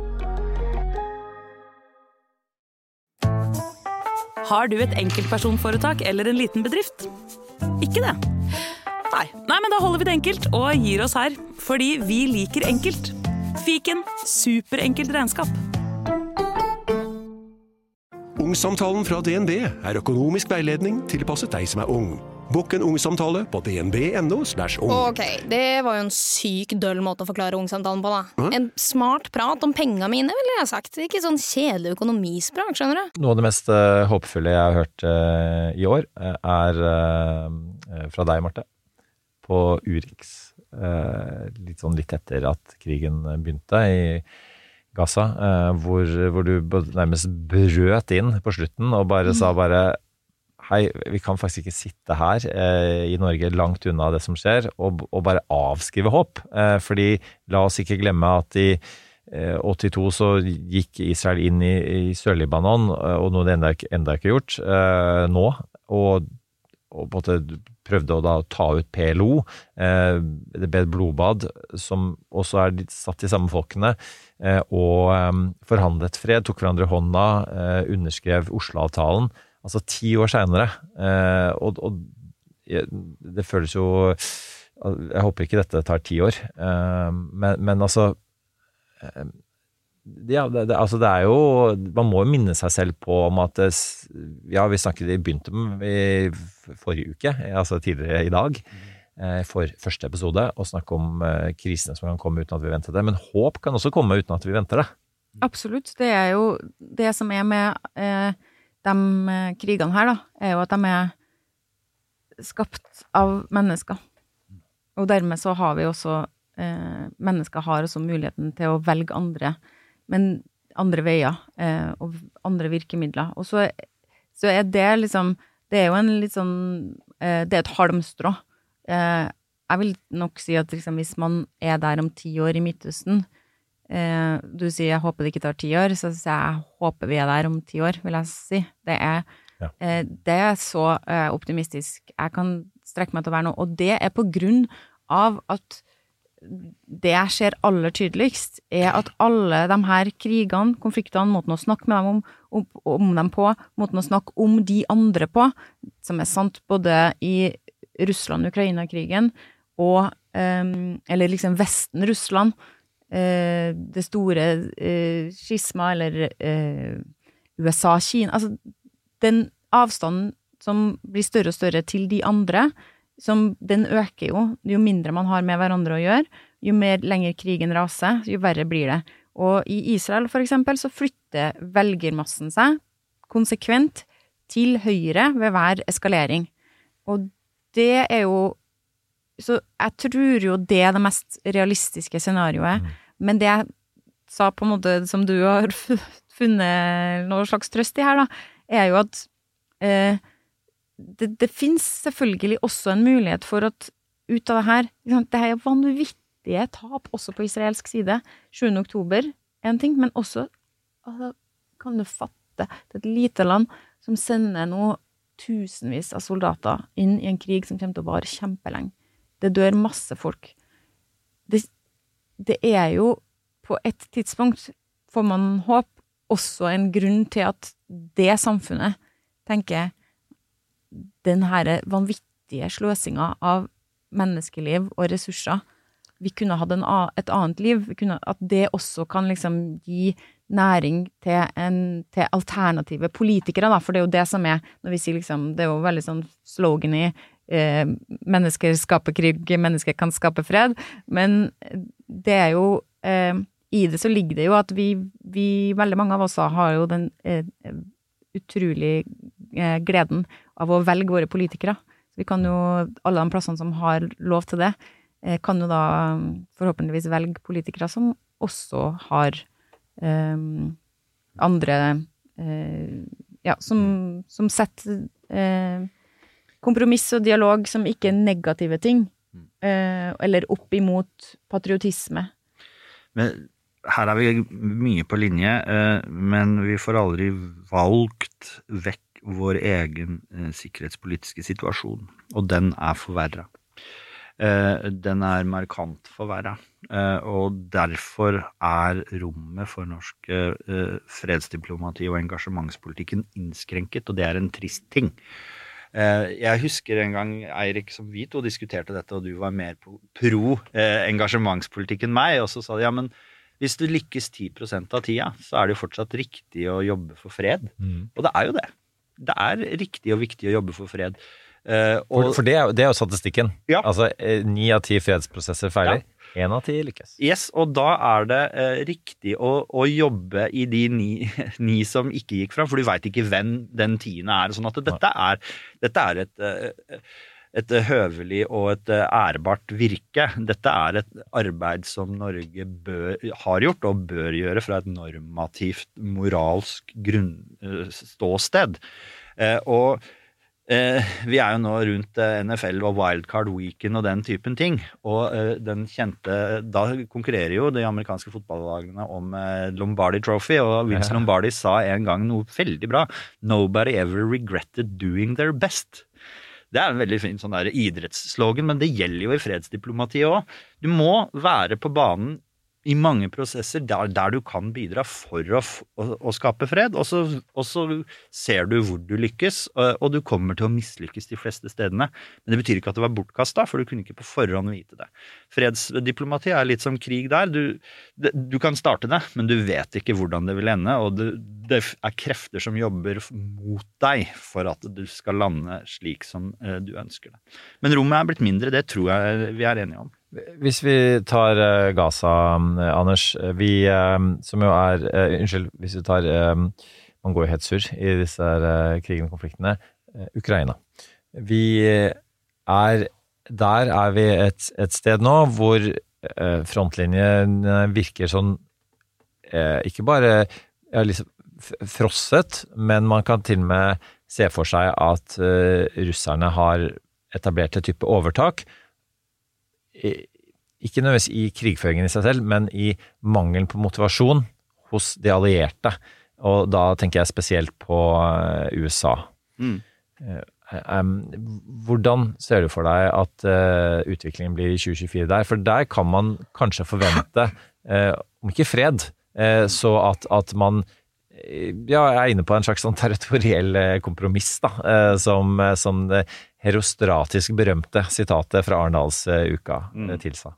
Har du et enkeltpersonforetak eller en liten bedrift? Ikke det? Nei. Nei, men da holder vi det enkelt og gir oss her. Fordi vi liker enkelt. Fiken superenkelt regnskap. Ungsamtalen fra DNB er økonomisk veiledning tilpasset deg som er ung. Bokk en ungsamtale på dnb.no. slash ung. Ok, det var jo en syk døll måte å forklare ungsamtalen på, da. Hæ? En smart prat om penga mine, ville jeg sagt. Ikke sånn kjedelig økonomisprat, skjønner du. Noe av det mest uh, håpefulle jeg har hørt uh, i år, eh, er uh, fra deg, Marte. På Urix. Litt sånn litt etter at krigen begynte i Gaza. eh, hvor, hvor du nærmest brøt inn på slutten og bare sa bare Hei, vi kan faktisk ikke sitte her eh, i Norge langt unna det som skjer, og, og bare avskrive håp. Eh, fordi la oss ikke glemme at i eh, 82 så gikk Israel inn i, i Sør-Libanon, eh, og noe det enda, enda ikke gjort eh, nå. Og, og prøvde å da ta ut PLO. Eh, det ble et blodbad, som også er satt i samme folkene, og forhandlet fred, tok hverandre hånda, underskrev Oslo-avtalen. Altså ti år seinere. Eh, og, og det føles jo Jeg håper ikke dette tar ti år, eh, men, men altså eh, ja, det, det, altså det er jo Man må jo minne seg selv på om at Ja, vi snakket i begynte med i forrige uke, altså tidligere i dag, eh, for første episode, å snakke om eh, krisene som kan komme uten at vi venter det. Men håp kan også komme uten at vi venter det. Absolutt. Det er jo det som er med eh, de eh, krigene her, da, er jo at de er skapt av mennesker. Og dermed så har vi også eh, Mennesker har også muligheten til å velge andre, men andre veier eh, og andre virkemidler. Og så, så er det liksom Det er jo en litt sånn eh, Det er et halmstrå. Eh, jeg vil nok si at liksom, hvis man er der om ti år i Midtøsten Du sier 'jeg håper det ikke tar ti år', så sier jeg 'jeg håper vi er der om ti år', vil jeg si. Det er, eh, det er så eh, optimistisk jeg kan strekke meg til å være nå. Og det er på grunn av at det jeg ser aller tydeligst, er at alle de her krigene, konfliktene, måten å snakke med dem om, om, om dem på, måten å snakke om de andre på, som er sant både i Russland-Ukraina-krigen og eh, Eller liksom Vesten-Russland, eh, det store eh, skisma, eller eh, USA-Kina Altså, den avstanden som blir større og større til de andre, som den øker jo. Jo mindre man har med hverandre å gjøre, jo mer lenger krigen raser, jo verre blir det. Og i Israel, for eksempel, så flytter velgermassen seg konsekvent til høyre ved hver eskalering. Og det er jo Så jeg tror jo det er det mest realistiske scenarioet. Men det jeg sa på en måte som du har funnet noe slags trøst i her, da, er jo at eh, det, det finnes selvfølgelig også en mulighet for at ut av det her liksom, Det er vanvittig er tap også på israelsk side. 7. oktober er en ting, men også altså, kan du fatte det er et lite land som sender nå tusenvis av soldater inn i en krig som kommer til å vare kjempelenge. Det dør masse folk. Det, det er jo på et tidspunkt, får man håp, også en grunn til at det samfunnet tenker den her vanvittige sløsinga av menneskeliv og ressurser Vi kunne hatt et annet liv. Kunne, at det også kan liksom gi næring til, en, til alternative politikere, da. For det er jo det som er når vi sier liksom Det er jo veldig sånn slogan i eh, Mennesker skaper krig, mennesker kan skape fred. Men det er jo eh, I det så ligger det jo at vi, vi veldig mange av oss har jo den eh, utrolig eh, gleden av å velge våre politikere. Vi kan jo, alle de plassene som har lov til det, eh, kan jo da mm, forhåpentligvis velge politikere som også har eh, andre Ja, som, som setter eh, kompromiss og dialog som ikke er negative ting. Uh, eller opp imot patriotisme. Men her er vi mye på linje, uh, men vi får aldri valgt vekk vår egen uh, sikkerhetspolitiske situasjon, og den er forverra. Den er markant forverra, og derfor er rommet for norsk fredsdiplomati og engasjementspolitikken innskrenket, og det er en trist ting. Eh, Jeg husker en gang, Eirik, som vi to diskuterte dette, og du var mer pro eh, engasjementspolitikk enn meg, og så sa de ja, men hvis du lykkes 10% av tida, så er det jo fortsatt riktig å jobbe for fred. Mm. Og det er jo det. Det er riktig og viktig å jobbe for fred. Eh, For, og, for det, er jo- det er jo statistikken. Altså eh, ni av ti fredsprosesser feiler. Én av ti lykkes. Yes, og da er det eh, riktig å, å jobbe i de ni, ni som ikke gikk fram, for du veit ikke hvem den tiende er. Sånn at dette er, dette er et, et høvelig og et ærbart virke. Dette er et arbeid som Norge bør, har gjort og bør gjøre fra et normativt, moralsk grunnståsted. Eh, og Eh, vi er jo nå rundt eh, NFL og wildcard weekend og den typen ting. Og eh, den kjente Da konkurrerer jo de amerikanske fotballagene om eh, Lombardi Trophy, og Vince. Lombardi sa en gang noe veldig bra. Nobody ever regretted doing their best. Det er en veldig fin sånn idrettsslogan, men det gjelder jo i fredsdiplomatiet òg. Du må være på banen i mange prosesser der, der du kan bidra for å, å, å skape fred, og så, og så ser du hvor du lykkes, og, og du kommer til å mislykkes de fleste stedene. Men det betyr ikke at det var bortkasta, for du kunne ikke på forhånd vite det. Fredsdiplomati er litt som krig der. Du, det, du kan starte det, men du vet ikke hvordan det vil ende, og det, det er krefter som jobber mot deg for at du skal lande slik som eh, du ønsker det. Men rommet er blitt mindre, det tror jeg vi er enige om. Hvis vi tar eh, Gaza, eh, Anders. eh, Vi som jo er Unnskyld, hvis vi tar Man går jo helt surr i disse krigene og konfliktene. Ukraina. Vi er Der er vi et, et sted nå hvor frontlinjen virker sånn Ikke bare liksom frosset, men man kan til og med se for seg at russerne har etablert et type overtak ikke nødvendigvis i krigføringen i seg selv, men i mangelen på motivasjon hos de allierte. Og da tenker jeg spesielt på eh, USA. Mm. Eh, hvordan ser du for deg at eh, utviklingen blir i 2024 der? For der kan man kanskje forvente, om ikke fred, så at, at man ja, er inne på en slags sånn territoriell kompromiss, da, som, som det herostratisk berømte sitatet fra Arendalsuka Mm. eh, tilsa.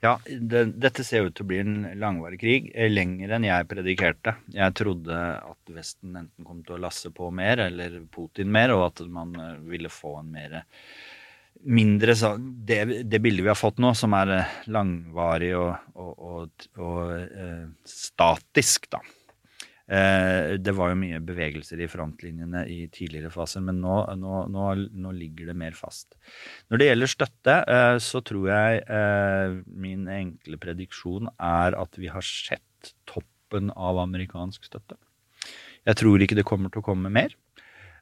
Ja, det, dette ser ut til å bli en langvarig krig, eh, lenger enn jeg predikerte. Jeg trodde at Vesten enten kom til å lasse på mer, eller Putin mer, og at man eh, ville få en mer mindre så- det, det bildet vi har fått nå, som er eh, langvarig og, og, og, og eh, statisk, da. Eh, det var jo mye bevegelser i frontlinjene i tidligere faser, men nå, nå, nå, nå ligger det mer fast. Når det gjelder støtte, eh, så tror jeg eh, min enkle prediksjon er at vi har sett toppen av amerikansk støtte. Jeg tror ikke det kommer til å komme mer.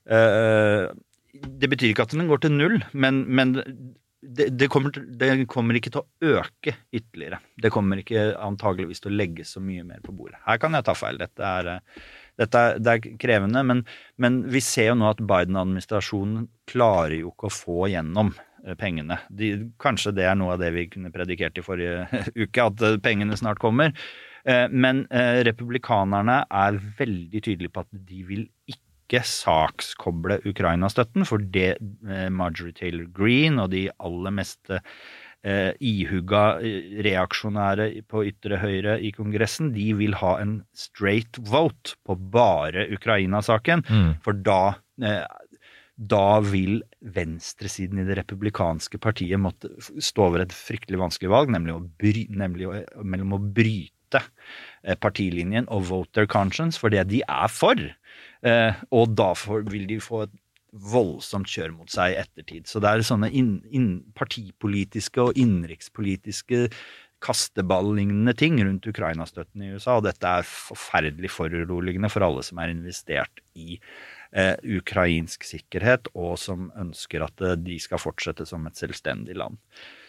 Det betyr ikke at den går til null, men, men det, kommer, det kommer ikke til å øke ytterligere. Det kommer ikke antageligvis til å legge så mye mer på bordet. Her kan jeg ta feil. Dette er, dette er, det er krevende, men, men vi ser jo nå at Biden-administrasjonen klarer jo ikke å få gjennom eh, pengene. De, kanskje det er noe av det vi kunne predikert i forrige uke, at eh, pengene snart kommer. Eh, Men republikanerne er veldig tydelige på at de vil ikke sakskoble Ukraina-støtten, for det eh, Marjorie Taylor Greene og de aller meste eh, ihugga eh, reaksjonære på ytre høyre i Kongressen, de vil ha en straight vote på bare Ukraina-saken. Mm. For da eh, da vil venstresiden i det republikanske partiet måtte stå over et fryktelig vanskelig valg, nemlig, å bry, nemlig å, mellom å bryte partilinjen og voter conscience, for det de er for. Eh, og da får, vil de få et voldsomt kjør mot seg i ettertid. Så det er sånne inn, inn, partipolitiske og innenrikspolitiske kasteball-lignende ting rundt Ukraina-støtten i USA, og dette er forferdelig foruroligende for alle som er investert i eh, ukrainsk sikkerhet, og som ønsker at eh, de skal fortsette som et selvstendig land.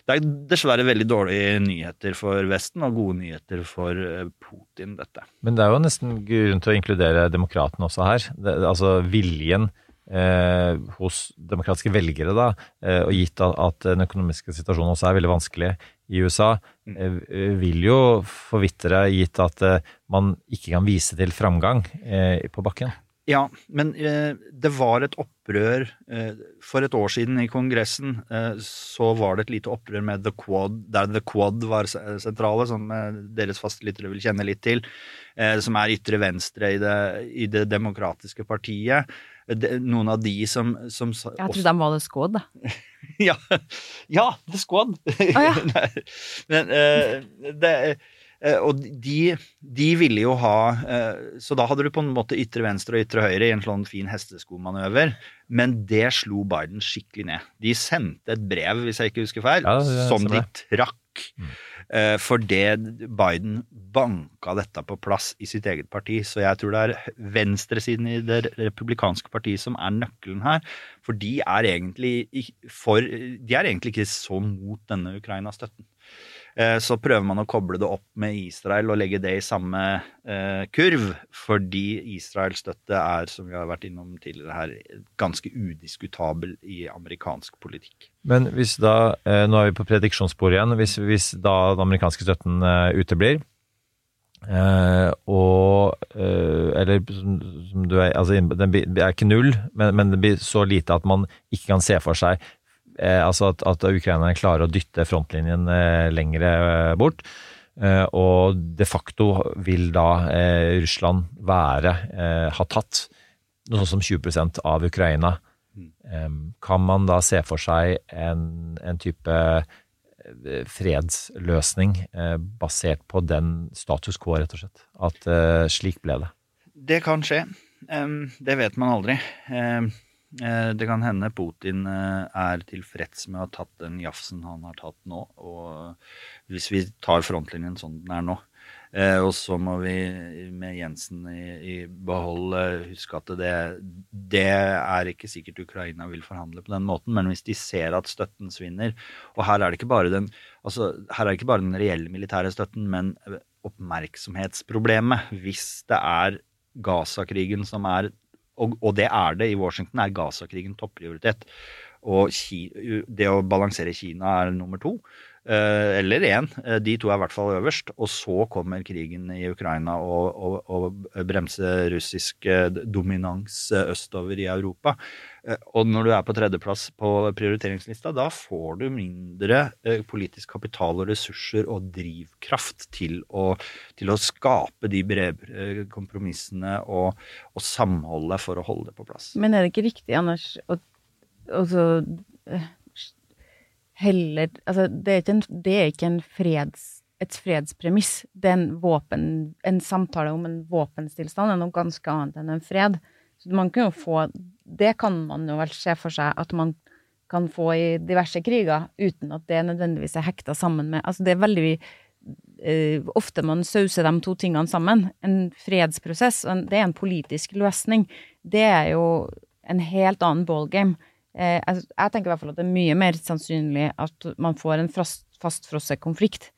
Det er dessverre veldig dårlige nyheter for Vesten, og gode nyheter for eh, Putin, dette. Men det er jo nesten grunn til å inkludere demokratene også her. Det, altså viljen eh, hos demokratiske velgere, da, eh, og gitt at, den økonomiske situasjonen også er veldig vanskelig i USA, eh, vil jo forvitre, gitt at eh, man ikke kan vise til framgang eh, på bakken. Ja, men eh, det var et opprør eh, For et år siden i Kongressen eh, så var det et lite opprør med The Quad, der The Quad var sentrale, som eh, deres faste lyttere vil kjenne litt til. Eh, som er ytre venstre i det, i det demokratiske partiet. De, noen av de som, som Jeg trodde de var det skåd, da. ja, ja, The Squad. ja. Nei, Men eh, det Og de, de ville jo ha eh, Så da hadde du på en måte ytre venstre og ytre høyre i en sånn fin hesteskomanøver. Men det slo Biden skikkelig ned. De sendte et brev, hvis jeg ikke husker feil, Ja, det som de trakk. trakk. For det Biden banka dette på plass i sitt eget parti. Så jeg tror det er venstresiden i det republikanske partiet som er nøkkelen her. For de er egentlig, for, de er egentlig ikke så mot denne Ukraina-støtten. Eh, Så prøver man å koble det opp med Israel og legge det i samme eh, kurv, fordi Israels støtte er, som vi har vært innom tidligere her, ganske udiskutabel i amerikansk politikk. Men hvis da, eh, nå er vi på prediksjonssporet igjen, hvis, hvis da den amerikanske støtten uteblir, Uh, og uh, Eller som, som du er Altså, den er ikke null, men, men det blir så lite at man ikke kan se for seg altså at, at ukrainerne klarer å dytte frontlinjen eh, lengre eh, bort. Eh, og de facto vil da eh, Russland være eh, ha tatt noe sånt som 20 av Ukraina. Kan man da se for seg en, en type eh, fredsløsning eh, basert på den status quo, rett og slett? At eh, slik ble det. Det kan skje. Det vet man aldri. Eh, det kan hende Putin eh, er tilfreds med å ha tatt den jafsen han har tatt nå. Og hvis vi tar frontlinjen sånn den er nå, eh, og så må vi med Jensen i, behold eh, huske at det, det er ikke sikkert Ukraina vil forhandle på den måten, men hvis de ser at støtten svinner Og her er det ikke bare den, altså, ikke bare den reelle militære støtten, men eh, oppmerksomhetsproblemet. Hvis det er Gaza-krigen som er og, og det er det i Washington, er Gaza-krigen topprioritet. Og Ki, det å balansere Kina er nummer to. Eh, eller én. Eh, de to er i hvert fall øverst. Og så kommer krigen i Ukraina og, og, og bremse russisk eh, dominans østover i Europa. Og når du er på tredjeplass på prioriteringslista, da får du mindre politisk kapital og ressurser og drivkraft til å, til å skape de brede kompromissene og, og samholdet for å holde det på plass. Men er det ikke riktig, Anders, å å så, heller Altså, det er ikke en, det er ikke freds, et fredspremiss. Det er en våpen En samtale om en våpenstillstand er noe ganske annet enn en fred. Så man kan jo få Det kan man jo vel se for seg at man kan få i diverse kriger, uten at det nødvendigvis er hekta sammen med Altså, det er veldig Uh, ofte man sauser de to tingene sammen. En fredsprosess, en, det er en politisk løsning. Det er jo en helt annen ballgame. Eh, jeg, jeg tenker i hvert fall at det er mye mer sannsynlig at man får en fast, fastfrosset konflikt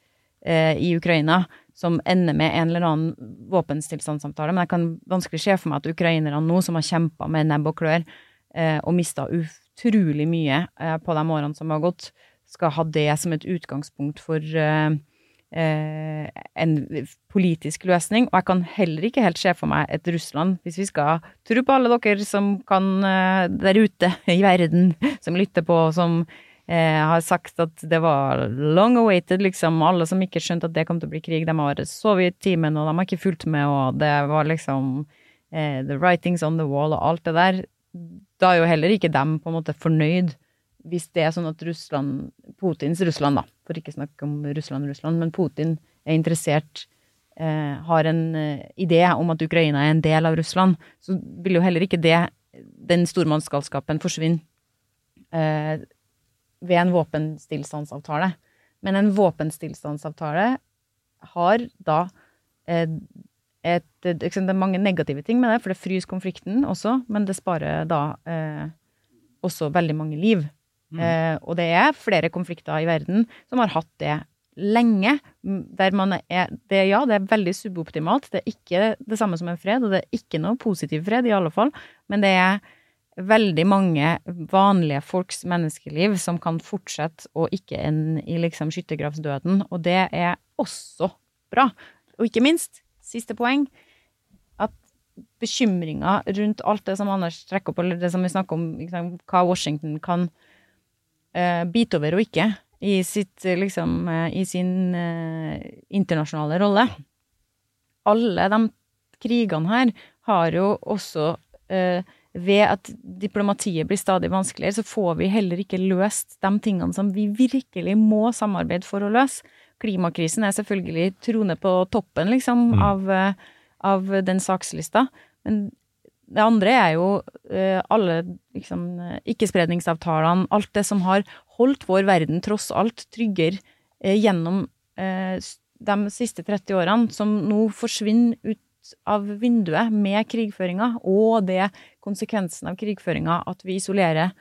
eh, i Ukraina som ender med en eller annen våpenstillstandssamtale. Men jeg kan vanskelig se for meg at ukrainerne nå, som har kjempa med nebb og klør eh, og mista utrolig mye eh, på de årene som har gått, skal ha det som et utgangspunkt for eh, en politisk løsning. Og jeg kan heller ikke helt se for meg et Russland, hvis vi skal tro på alle dere som kan eh, der ute i verden, som lytter på, som eh, har sagt at det var long awaited, liksom. Alle som ikke skjønte at det kom til å bli krig, de har sovet i timen, og de har ikke fulgt med, og det var liksom eh, the writings on the wall og alt det der. Da er jo heller ikke dem på en måte fornøyd hvis det er sånn at Russland, Putins Russland, da, for ikke snakke om Russland, Russland, men Putin er interessert, eh, har en eh, idé om at Ukraina er en del av Russland, så vil jo heller ikke det, den stormannsgalskapen, forsvinne eh, ved en våpenstillstandsavtale. Men en våpenstillstandsavtale har da eh, et, Det er mange negative ting med det, for det fryser konflikten også, men det sparer da eh, også veldig mange liv. Mm. Eh, og det er flere konflikter i verden som har hatt det lenge. Der man er det, Ja, det er veldig suboptimalt. Det er ikke det samme som en fred, og det er ikke noe positiv fred, i alle fall. Men det er veldig mange vanlige folks menneskeliv som kan fortsette, og ikke ende i liksom skyttergravsdøden. Og det er også bra. Og ikke minst, siste poeng, at bekymringa rundt alt det som Anders trekker opp, eller det som vi snakker om, liksom, hva Washington kan uh, bite over og ikke i, sitt, liksom, uh, i sin uh, internasjonale rolle. Alle de krigene her har jo også ved at diplomatiet blir stadig vanskeligere, så får vi heller ikke løst de tingene som vi virkelig må samarbeide for å løse. Klimakrisen er selvfølgelig trone på toppen, liksom, mm. av, av, den sakslista. Men det andre er jo uh, alle liksom, ikkespredningsavtalene, alt det som har holdt vår verden tross alt tryggere uh, gjennom de siste 30 årene, som nå forsvinner ut av vinduet med krigføringa, og det konsekvensen av krigføringa at vi isolerer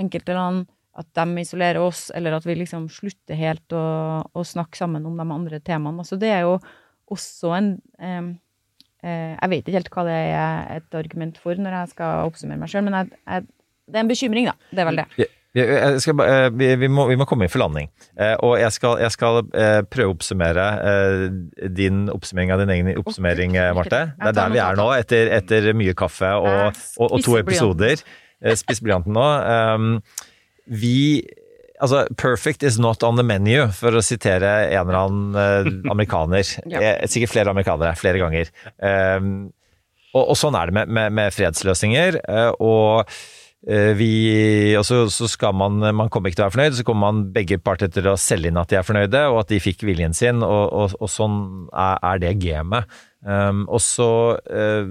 enkelte land, at de isolerer oss, eller at vi liksom slutter helt å, å snakke sammen om de andre temaene. Altså det er jo også en eh, Jeg vet ikke helt hva det er et argument for når jeg skal oppsummere meg sjøl, men jeg, jeg, det er en bekymring, da. Det er vel det. Skal, vi, vi, må, vi, må, komme inn for landing. Eh, og jeg skal, jeg skal eh, prøve å oppsummere eh, din oppsummering av din egen oppsummering, Marte. Det er der vi er nå, etter, etter mye kaffe og, og, og to episoder. Spiss blyanten nå. Vi Altså, 'perfect is not on the menu', for å sitere en eller annen amerikaner. ja. Sikkert flere amerikanere, flere ganger. Um, og, og, sånn er det med, med, med fredsløsninger. og Eh, vi, og så, så, skal man Man kommer ikke til å være fornøyd, så kommer man begge parter til å selge inn at de er fornøyde, og at de fikk viljen sin, og, og, og sånn er, er det gamet. Um, og så uh,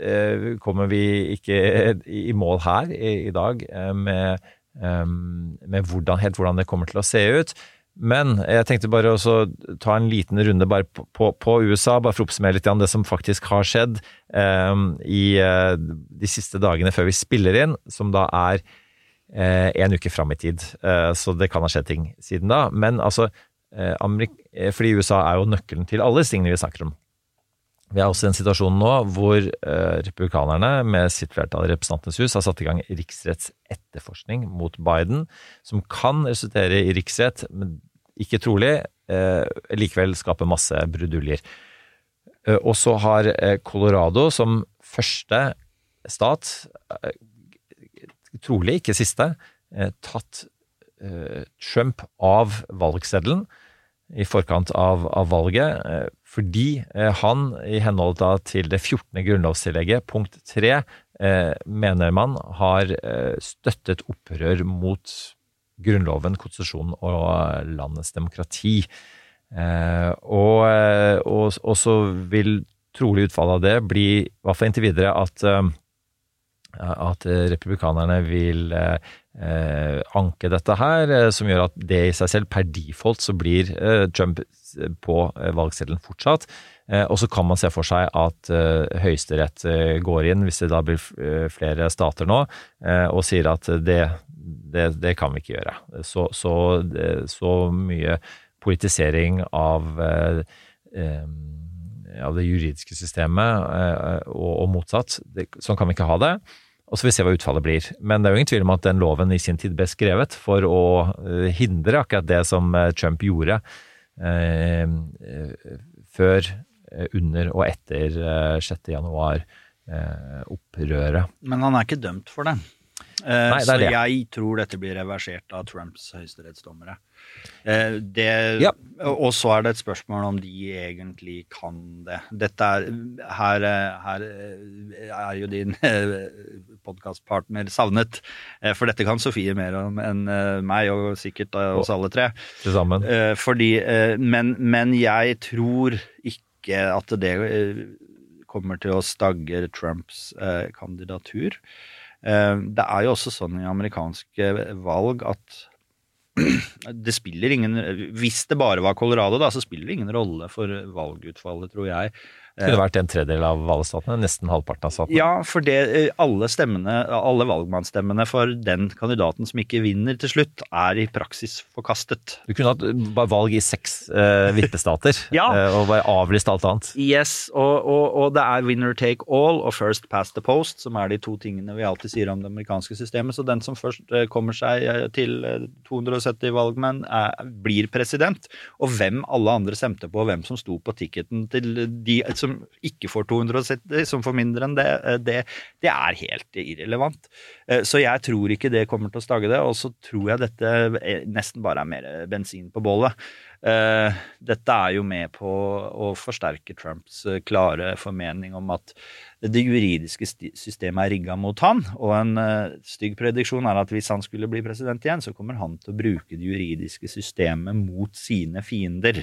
uh, kommer vi ikke i mål her i, i dag med, med hvordan, helt hvordan det kommer til å se ut. Men jeg tenkte bare å ta en liten runde på, på, på, USA, bare for å oppsummere litt det som faktisk har skjedd um, i uh, de siste dagene før vi spiller inn, som da er uh, en uke fram i tid. Uh, så det kan ha skjedd ting siden da. Men altså, fordi USA er jo nøkkelen til alle tingene vi snakker om. Vi er også i en situasjon nå hvor eh, republikanerne med sitt flertall i Representantenes hus har satt i gang riksrettsetterforskning mot Biden, som kan resultere i riksrett, men ikke trolig, eh, likevel skape masse bruduljer. Eh, og så har Colorado som første stat, trolig ikke siste, tatt Trump av valgseddelen i forkant av, av valget, eh, fordi eh, han, i henhold til det 14. grunnlovstillegget, punkt 3, eh, mener man har støttet opprør mot Grunnloven, konstitusjonen og landets demokrati. Og, og, og, så vil trolig utfallet av det bli, i hvert fall inntil videre, at at republikanerne vil anke dette her, eh, som gjør at det i seg selv per default så blir eh, Trump på eh, valgseddelen fortsatt. Eh, Og så kan man se for seg at eh, Høyesterett eh, går inn, hvis det da blir eh, flere stater nå, eh, og sier at det, det, det kan vi ikke gjøre. Så, så, så mye politisering av eh, eh, av det juridiske systemet eh, og motsatt. Sånn kan vi ikke ha det. Og så får vi se hva utfallet blir. Men det er jo ingen tvil om at den loven i sin tid ble skrevet for å eh, hindre akkurat det som eh, Trump gjorde eh, eh, før, under og etter eh, 6. januar eh, opprøret. Men han er ikke dømt for det. Eh, Nei, så det. jeg tror dette blir reversert av Trumps høyesterettsdommere. Eh, det, Og så er det et spørsmål om de egentlig kan det. Dette er Her, her eh, er jo din podkastpartner savnet, for dette kan Sofie mer om enn meg, og sikkert oss alle tre. Til sammen. Fordi, men, men jeg tror ikke at det kommer til å stagge Trumps kandidatur. Eh, det er jo også sånn i amerikanske valg at det spiller ingen Hvis det bare var Colorado, da, så spiller det ingen rolle for valgutfallet, tror jeg. Det kunne vært en tredjedel av alle statene, nesten halvparten av statene. Ja, for det, eh, alle stemmene, alle valgmannsstemmene for den kandidaten som ikke vinner til slutt, er i praksis forkastet. Du kunne hatt valg i seks eh, vippestater ja. og bare avlyst alt annet. Yes, og, og, og det er winner take all og first past the post, som er de to tingene vi alltid sier om det amerikanske systemet. Så den som først eh, kommer seg eh, til eh, 270 valgmenn, er, blir president. Og hvem alle andre stemte på, og hvem som sto på ticketen til de som ikke får 270, som får mindre enn det, eh, det, det er helt irrelevant. Eh, Så jeg tror ikke det kommer til å stagge det, og så tror jeg dette eh, nesten bare er mer bensin på bålet. Eh, Dette er jo med på å forsterke Trumps eh, klare formening om at det juridiske systemet er rigga mot han, og en eh, stygg prediksjon er at hvis han skulle bli president igjen, så kommer han til å bruke det juridiske systemet mot sine fiender.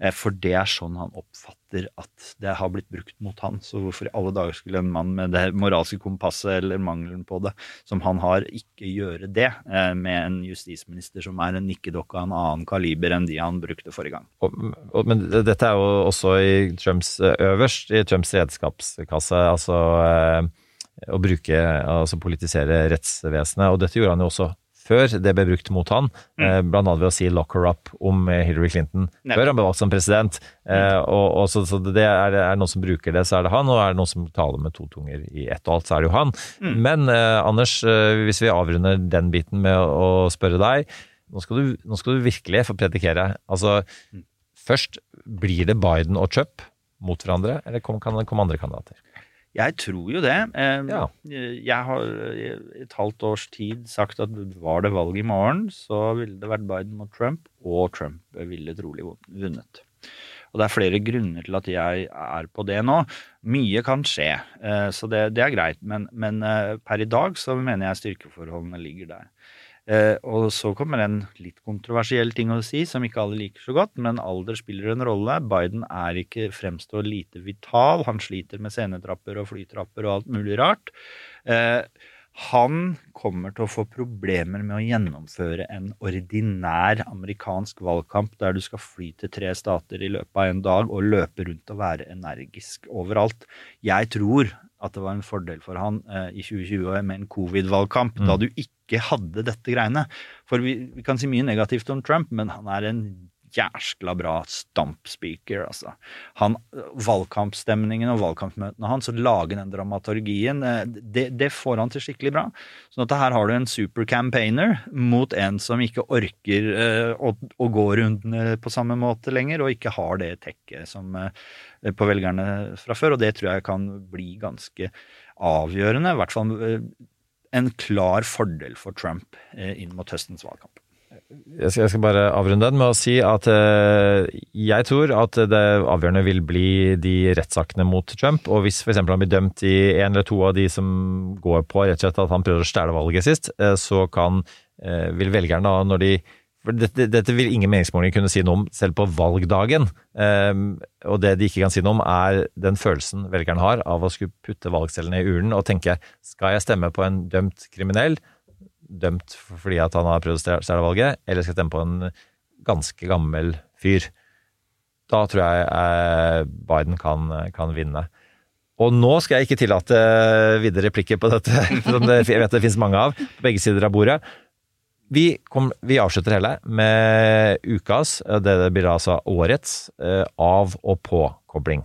Eh, For det er sånn han oppfatter at det har blitt brukt mot han. Så hvorfor i alle dager skulle en mann med det moralske kompasset eller mangelen på det, som han har, ikke gjøre det eh, med en justisminister som er en nikkedokke av en annen kaliber enn de han brukte forrige gang? Og, og, men dette er jo også i Trumps eh, øverst, i Trumps redskapskasse, altså eh, å bruke, altså politisere rettsvesenet. Og dette gjorde han jo også før det ble brukt mot han, mm. blant annet ved å si 'lock her up' om eh, Hillary Clinton Nei. før han ble valgt som president. Eh, og, og så, så det er, er noen som bruker det, så er det han, og er det noen som taler med to tunger i ett og alt, så er det jo han. Mm. Men eh, Anders, eh, hvis vi avrunder den biten med å, å spørre deg, nå skal, du, nå skal du virkelig få predikere. Altså, først, blir det Biden og Trump mot hverandre, eller kan det komme andre kandidater? Jeg tror jo det. Eh, Jeg har i et halvt års tid sagt at var det valg i morgen, så ville det vært Biden mot Trump, og Trump ville trolig vunnet. Og det er flere grunner til at jeg er på det nå. Mye kan skje, eh, så det, det er greit. Men, men eh, per i dag så mener jeg styrkeforholdene ligger der. Eh, og så kommer en litt kontroversiell ting å si, som ikke alle liker så godt, men alder spiller en rolle. Biden er ikke fremstår lite vital. Han sliter med scenetrapper og flytrapper og alt mulig rart. Eh, han kommer til å få problemer med å gjennomføre en ordinær amerikansk valgkamp der du skal fly til tre stater i løpet av en dag og løpe rundt og være energisk overalt. Jeg tror at det var en fordel for han eh, i 2020 med en covid-valgkamp, Mm. da du ikke hadde dette greiene. For vi, vi kan si mye negativt om Trump, men han er en jæskla bra stamp-speaker, altså. Han, valgkampstemningen og valgkampmøtene hans, å lage den dramaturgien, eh, det, det får han til skikkelig bra. Sånn at her har du en super-campaigner mot en som ikke orker uh, å, å gå rundene på samme måte lenger, og ikke har det tekket som uh, på velgerne fra før, og det tror jeg kan bli ganske avgjørende. I hvert fall en klar fordel for Trump eh, inn mot høstens valgkamp. Jeg skal, jeg skal bare avrunde den med å si at eh, jeg tror at det avgjørende vil bli de rettssakene mot Trump. Og hvis f.eks. han blir dømt i en eller to av de som går på rett og slett at han prøver å stjele valget sist, eh, så kan, eh, vil velgerne da, når de for dette, dette vil ingen meningsmålinger kunne si noe om selv på valgdagen. Um, og det de ikke kan si noe om, er den følelsen velgeren har av å skulle putte valgcellene i urnen og tenke skal jeg stemme på en dømt kriminell, dømt fordi at han har prøvd å stjele valget, eller skal jeg stemme på en ganske gammel fyr. Da tror jeg eh, Biden kan, kan vinne. Og nå skal jeg ikke tillate videre replikker på dette, som det, jeg vet det finnes mange av, på begge sider av bordet. Vi, kom, vi avslutter hele med ukas, det, det blir altså årets, eh, av- og påkobling.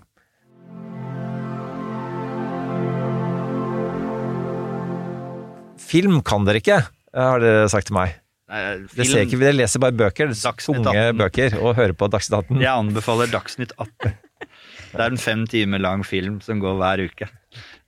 Film kan dere ikke, har dere sagt til meg. Nei, det ser ikke, dere leser bare bøker, tunge 18. bøker, og hører på Dagsnytt 18. Jeg anbefaler Dagsnytt 18. Det er en fem timer lang film som går hver uke.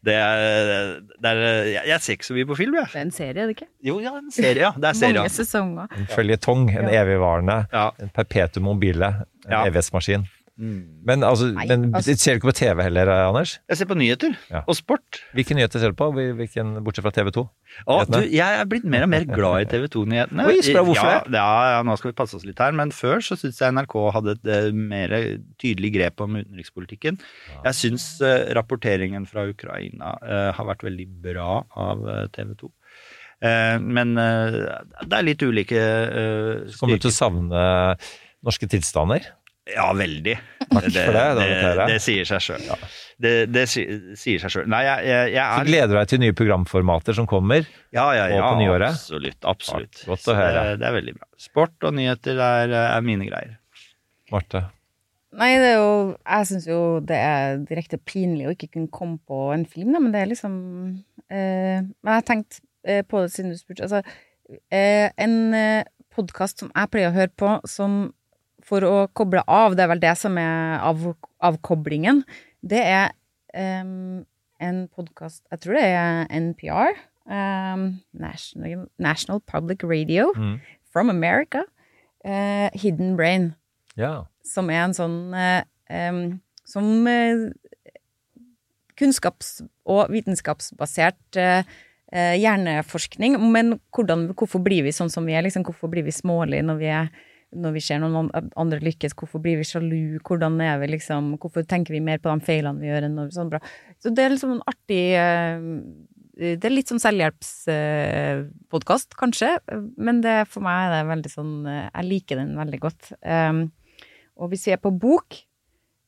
Det er, det er jeg, jeg ser ikke så mye på film, jeg. Det er en serie, er det ikke? Jo, ja, en serie, ja. Det er serie. Mange sesonger. En føljetong, en Ja. evigvarende, en perpetuum mobile, en Ja. evighetsmaskin. Mm. Men, altså, men altså- ser du ikke på TV heller, Anders? Jeg ser på nyheter og sport. Hvilke nyheter ser du på, Hvilken, bortsett fra TV 2? Å, du, jeg er blitt mer og mer glad i TV 2-nyhetene. Oi, spør hvorfor ja, ja, ja, nå skal vi passe oss litt her, men før så syns jeg NRK hadde et eh, mer tydelig grep om utenrikspolitikken. Jeg syns uh, rapporteringen fra Ukraina uh, har vært veldig bra av eh, TV 2. Eh, men eh, det er litt ulike uh, Kommer du til å savne norske tilstander? Ja, veldig. Takk for det, det, det sier seg sjøl. Det, det sier seg sjøl. Nei, jeg, jeg, jeg Så er gleder du deg til nye programformater som kommer Ja, ja, ja. på nyåret? Absolutt. absolutt. Godt å høre. Det, det er veldig bra. Sport og nyheter er, er mine greier. Marte? Nei, det er jo Jeg syns jo det er direkte pinlig å ikke kunne komme på en film, da, men det er liksom eh, Men jeg har tenkt eh, på det siden du spurte. Altså, eh, en eh, podkast som jeg pleier å høre på som for å koble av, det er vel det som er av, avkoblingen, det er um, en podkast Jeg tror det er NPR. Um, National, National Public Radio Mm. from America. Uh, Hidden Brain Ja. som er en sånn uh, um, Som uh, kunnskaps- og vitenskapsbasert hjerneforskning. Men hvordan, hvorfor blir vi sånn som vi er? Liksom, hvorfor blir vi smålige når vi, er, når vi ser noen andre lykkes? Hvorfor blir vi sjalu? Hvordan er vi liksom Hvorfor tenker vi mer på de feilene vi gjør, enn noe sånt bra? Så det er liksom en artig eh, det er litt sånn selvhjelpspodkast, kanskje, men det, for meg er det veldig sånn eh, Jeg liker den veldig godt. Um, og hvis vi er på bok,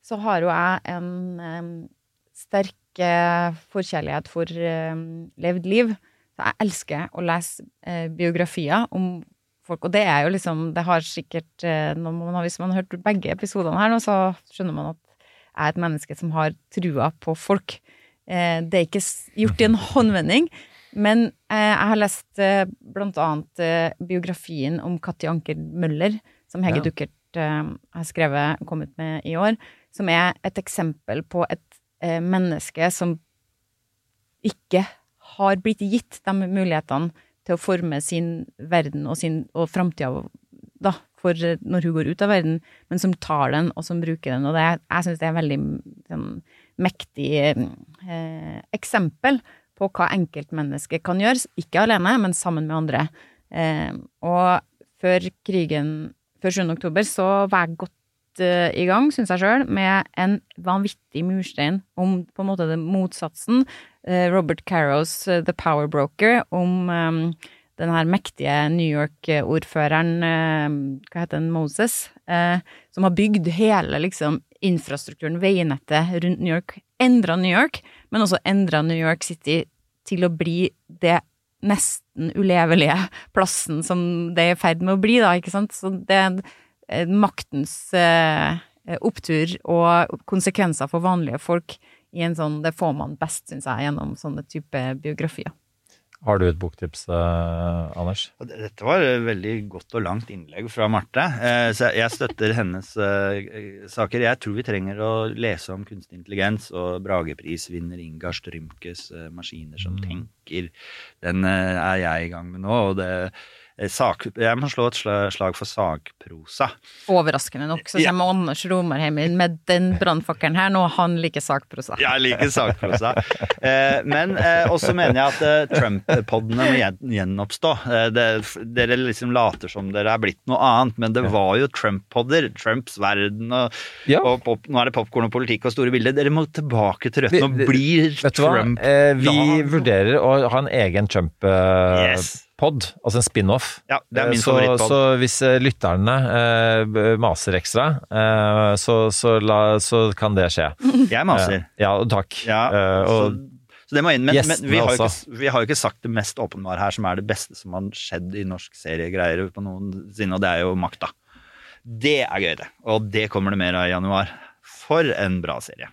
så har jo jeg en um, sterk forkjærlighet for um, levd liv. Så jeg elsker å lese eh, biografier om folk, og det er jo liksom Det har sikkert eh, man Hvis man har hørt begge episodene her nå, så skjønner man at jeg er et menneske som har trua på folk. Eh, det er ikke gjort i en håndvending, men eh, jeg har lest blant annet biografien om Katti Anker Møller, som Hege Ja. Duckert har skrevet og kommet med i år, som er et eksempel på et menneske som ikke har blitt gitt de mulighetene til å forme sin verden og, sin, og framtida da, for eh, når hun går ut av verden, men som tar den, og som bruker den. Og det, jeg syns det er veldig sånn, mektig eh, eksempel på hva enkeltmennesket kan gjøre, ikke alene, men sammen med andre. Eh, og før krigen, før 7. oktober, så var jeg godt i gang, syns jeg sjøl, med en vanvittig murstein om på en måte det motsatsen. Eh, Robert Carrows eh, The Power Broker, om um, den her mektige New York-ordføreren, uh, hva heter han, Moses, uh, som har bygd hele liksom infrastrukturen, veinettet rundt New York, endra New York, men også endra New York City til å bli det nesten ulevelige plassen som det er i ferd med å bli, da, ikke sant? Så det eh, maktens eh, opptur og konsekvenser for vanlige folk i en sånn Det får man best, syns jeg, gjennom sånne type biografier. Har du et boktips, eh, Anders? Dette var et veldig godt og langt innlegg fra Marte. Eh, Så jeg støtter hennes eh, saker. Jeg tror vi trenger å lese om kunstig intelligens og Brageprisvinner Ingar Strymkes eh, 'Maskiner som tenker'. Den eh, er jeg i gang med nå. og det eh, sak, Jeg må slå et slag for sakprosa. Overraskende nok så Ja. kommer Anders Romarheim inn med den brannfakkelen her, nå han liker sakprosa. Jeg liker sakprosa. Eh, men eh, også mener jeg at eh, Trump-podene må gjen- gjenoppstå. Eh, det, dere liksom later som dere er blitt noe annet, men det var jo Trump-podder. Trumps verden og, og pop, nå er det popkorn og politikk og store bilder. Dere må tilbake til røttene og bli? Trump. Eh, vi Ja. vurderer å ha en egen Yes. Pod, altså en spin-off. Ja, det er min Eh, så, favorittpod. Så hvis eh, lytterne eh, maser ekstra, eh, så, så, la, så kan det skje. Jeg maser. Eh, ja, takk. Ja, Eh, og, Så det må inn, men, men vi, har ikke, vi har jo ikke sagt det mest åpenbare her, som er det beste som har skjedd i norsk seriegreier på noensinne, og det er jo Makta. Det er gøy, det. Og det kommer det mer av i januar. For en bra serie.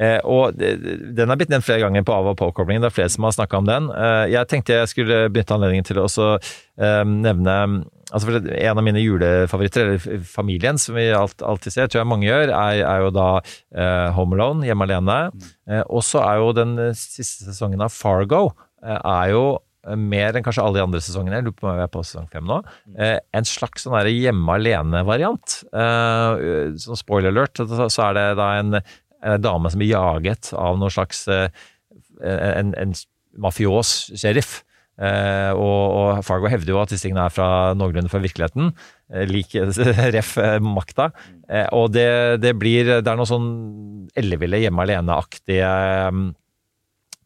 Eh, og den har blitt nevnt flere ganger på av- og påkoblingen. Det er flere som har snakka om den. Eh, jeg tenkte jeg skulle benytte anledningen til å også eh, nevne altså En av mine julefavoritter, eller familien, som vi alltid ser, tror jeg mange gjør, er, er jo da Home Alone, Hjemme alene. Eh, og så er jo den siste sesongen av Fargo er jo mer enn kanskje alle de andre sesongene, jeg lurer på om vi er på sesong fem nå, eh, en slags sånn hjemme alene-variant. Eh, sånn spoiler alert, så er det da en dame som blir jaget av noen slags eh, en, en mafios sheriff. Eh, og, og Fargo hevder jo at disse tingene er fra noenlunde fra virkeligheten. Eh, lik ref eh, makta. Eh, og det, det blir Det er noe sånn elleville hjemme alene-aktige eh,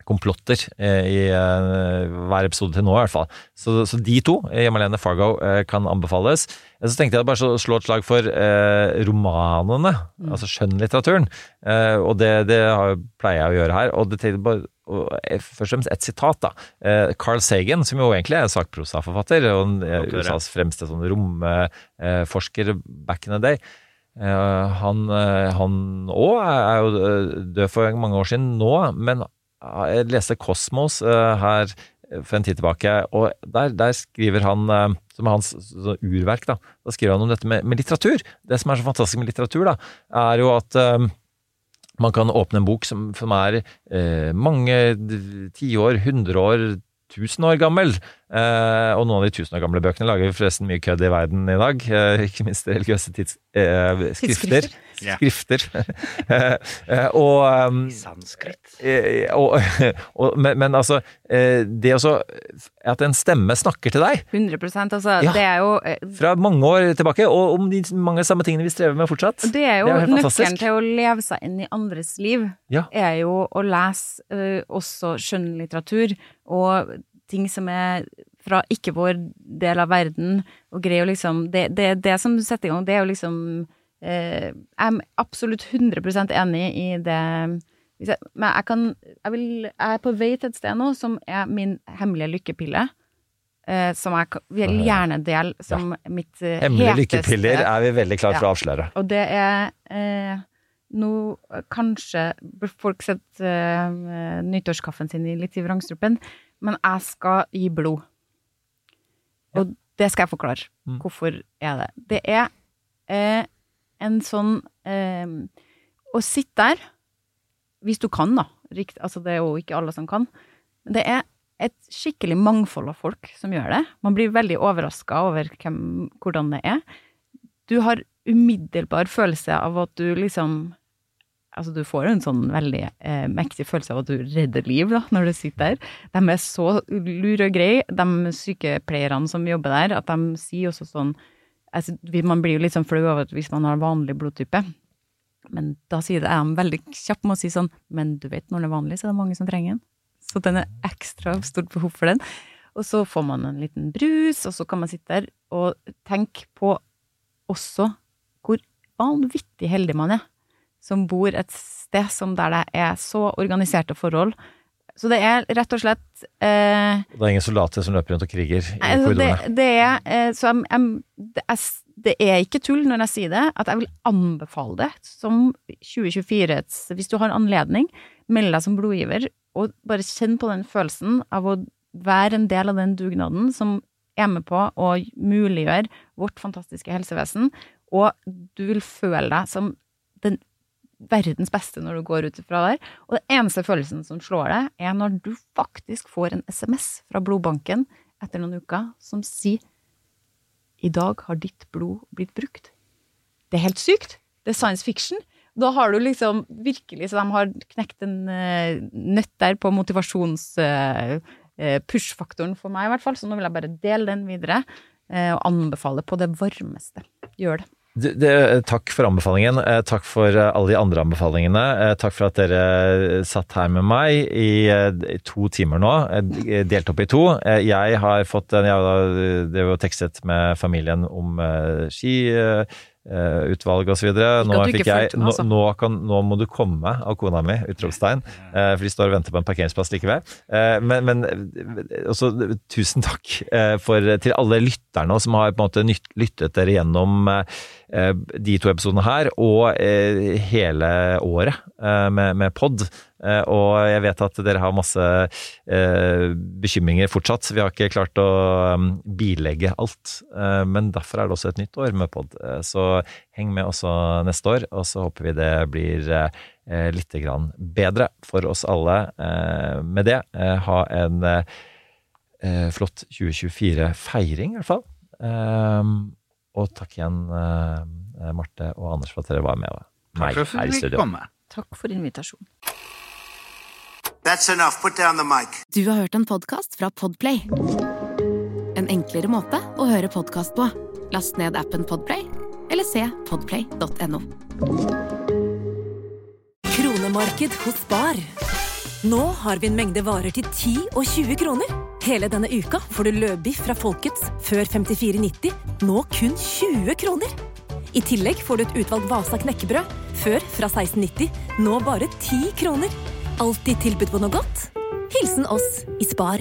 komplotter eh, i eh, hver episode til nå, i hvert fall. Så, så de to, eh, Hjemme alene Fargo, kan anbefales. Så tenkte jeg bare å slå et slag for romanene, altså skjønnlitteraturen. Eh, og det, det pleier jeg å gjøre her. Og det bare først og fremst et sitat, da. Carl Sagan, som jo egentlig er sakprosaforfatter, og. USAs fremste sånn romforsker back in the day. Han òg er jo død for mange år siden nå, men jeg leste Kosmos eh, her for en tid tilbake, og der, der skriver han, eh, som er hans urverk, da, da skriver han om dette med, med litteratur. Det som er så fantastisk med litteratur, da, er jo at um, man kan åpne en bok som, som er eh, mange tiår, hundre år, tusen år gammel. Eh, og noen av de tusen år gamle bøkene lager forresten mye kødd i verden i dag. Uh, ikke minst religiøse tids, uh, skrifter. Skrifter. Eh, eh, og um, Sanskrit. Og, og, men, men altså, det også At en stemme snakker til deg 100 altså. Ja. Det er jo fra mange år tilbake, og om de mange samme tingene vi strever med fortsatt. Det er jo helt nøkkelen til å leve seg inn i andres liv, Ja. er jo å lese også skjønnlitteratur og ting som er fra ikke vår del av verden, og greier å liksom Det, det, det som setter i gang, det er jo liksom eh, Jeg er absolutt 100 enig i det jeg, Men jeg kan jeg, vil, jeg er på vei til et sted nå som er min hemmelige lykkepille. Eh, som jeg vil gjerne dele som mitt eh, Hemmelige heteste- lykkepiller er vi veldig klar for å avsløre. Og det er eh, nå eh, kanskje bør folk setter uh, nyttårskaffen sin i litt i vrangstrupen, men jeg skal gi blod. Og det skal jeg forklare. Mm. Hvorfor er det? Det er eh, en sånn eh, Å sitte der, hvis du kan, da. Rikt, altså det er jo ikke alle som kan. Men det er et skikkelig mangfold av folk som gjør det. Man blir veldig overraska over hvem, hvordan det er. Du har umiddelbar følelse av at du liksom Altså, du får en sånn veldig eh, mektig følelse av at du redder liv, da, når du sitter der. De er så lure og greie, de sykepleierne som jobber der, at de sier også sånn altså, Man blir jo litt sånn flau over at hvis man har vanlig blodtype. Men da sier det, er de veldig kjapt med å si sånn Men du vet, når den er vanlig, så er det mange som trenger den. Så den er ekstra stort behov for den. Og så får man en liten brus, og så kan man sitte der og tenke på også hvor vanvittig heldig man er som bor et sted som der det er så organiserte forhold. Så det er rett og slett eh, det er ingen soldater som løper rundt og kriger i Altså, det, korridorene. det er eh, Så jeg, jeg, det, er, det er ikke tull når jeg sier det, at jeg vil anbefale det som 2024 Hvis du har en anledning, meld deg som blodgiver, og bare kjenn på den følelsen av å være en del av den dugnaden som er med på å muliggjøre vårt fantastiske helsevesen, og du vil føle deg som den verdens beste når du går ut fra der. Og den eneste følelsen som slår deg, er når du faktisk får en SMS fra blodbanken etter noen uker som sier i dag har ditt blod blitt brukt. Det er helt sykt. Det er science fiction. Da har du liksom virkelig Så de har knekt en uh, nøtt der på motivasjons eh, eh, for meg, i hvert fall. Så nå vil jeg bare dele den videre, og anbefale på det varmeste. Gjør det. Det, det, takk for anbefalingen. Eh, takk for eh, alle de andre anbefalingene. Eh, takk for at dere eh, satt her med meg i, eh, to timer nå, eh, delt opp i to. Eh, Jeg har fått en, jeg har tekstet med familien om eh, ski. Eh, utvalg osv. Nå, jeg- altså. nå, nå, kan, nå må du komme av kona mi! Utropstegn. Eh, For de står og venter på en parkeringsplass like ved. Eh, Men, men også tusen takk for, til alle lytterne som har på en måte nytt- lyttet dere gjennom de to episodene her, og hele året med, med pod. Eh, Og jeg vet at dere har masse eh, bekymringer fortsatt. Vi har ikke klart å um, bilegge alt, eh, men derfor er det også et nytt år med pod. Så heng med også neste år, og så håper vi det blir litt bedre for oss alle. Med det, ha en flott 2024-feiring, i hvert fall. Og takk igjen, Marte og Anders, for at dere var med meg her i studio. Takk for invitasjonen. That's enough. Put down the mic. Du har hørt en podkast fra Podplay. En enklere måte å høre podkast på. Last ned appen Podplay, eller se podplay.no. Kronemarked hos Bar. Nå har vi en mengde varer til 10 og 20 kroner. Hele denne uka får du løbiff fra Folkets før 54,90, nå kun 20 kroner. I tillegg får du et utvalgt Vasa knekkebrød, før fra 16,90, nå bare 10 kroner. Alltid tilbud på noe godt. Hilsen oss i Spar.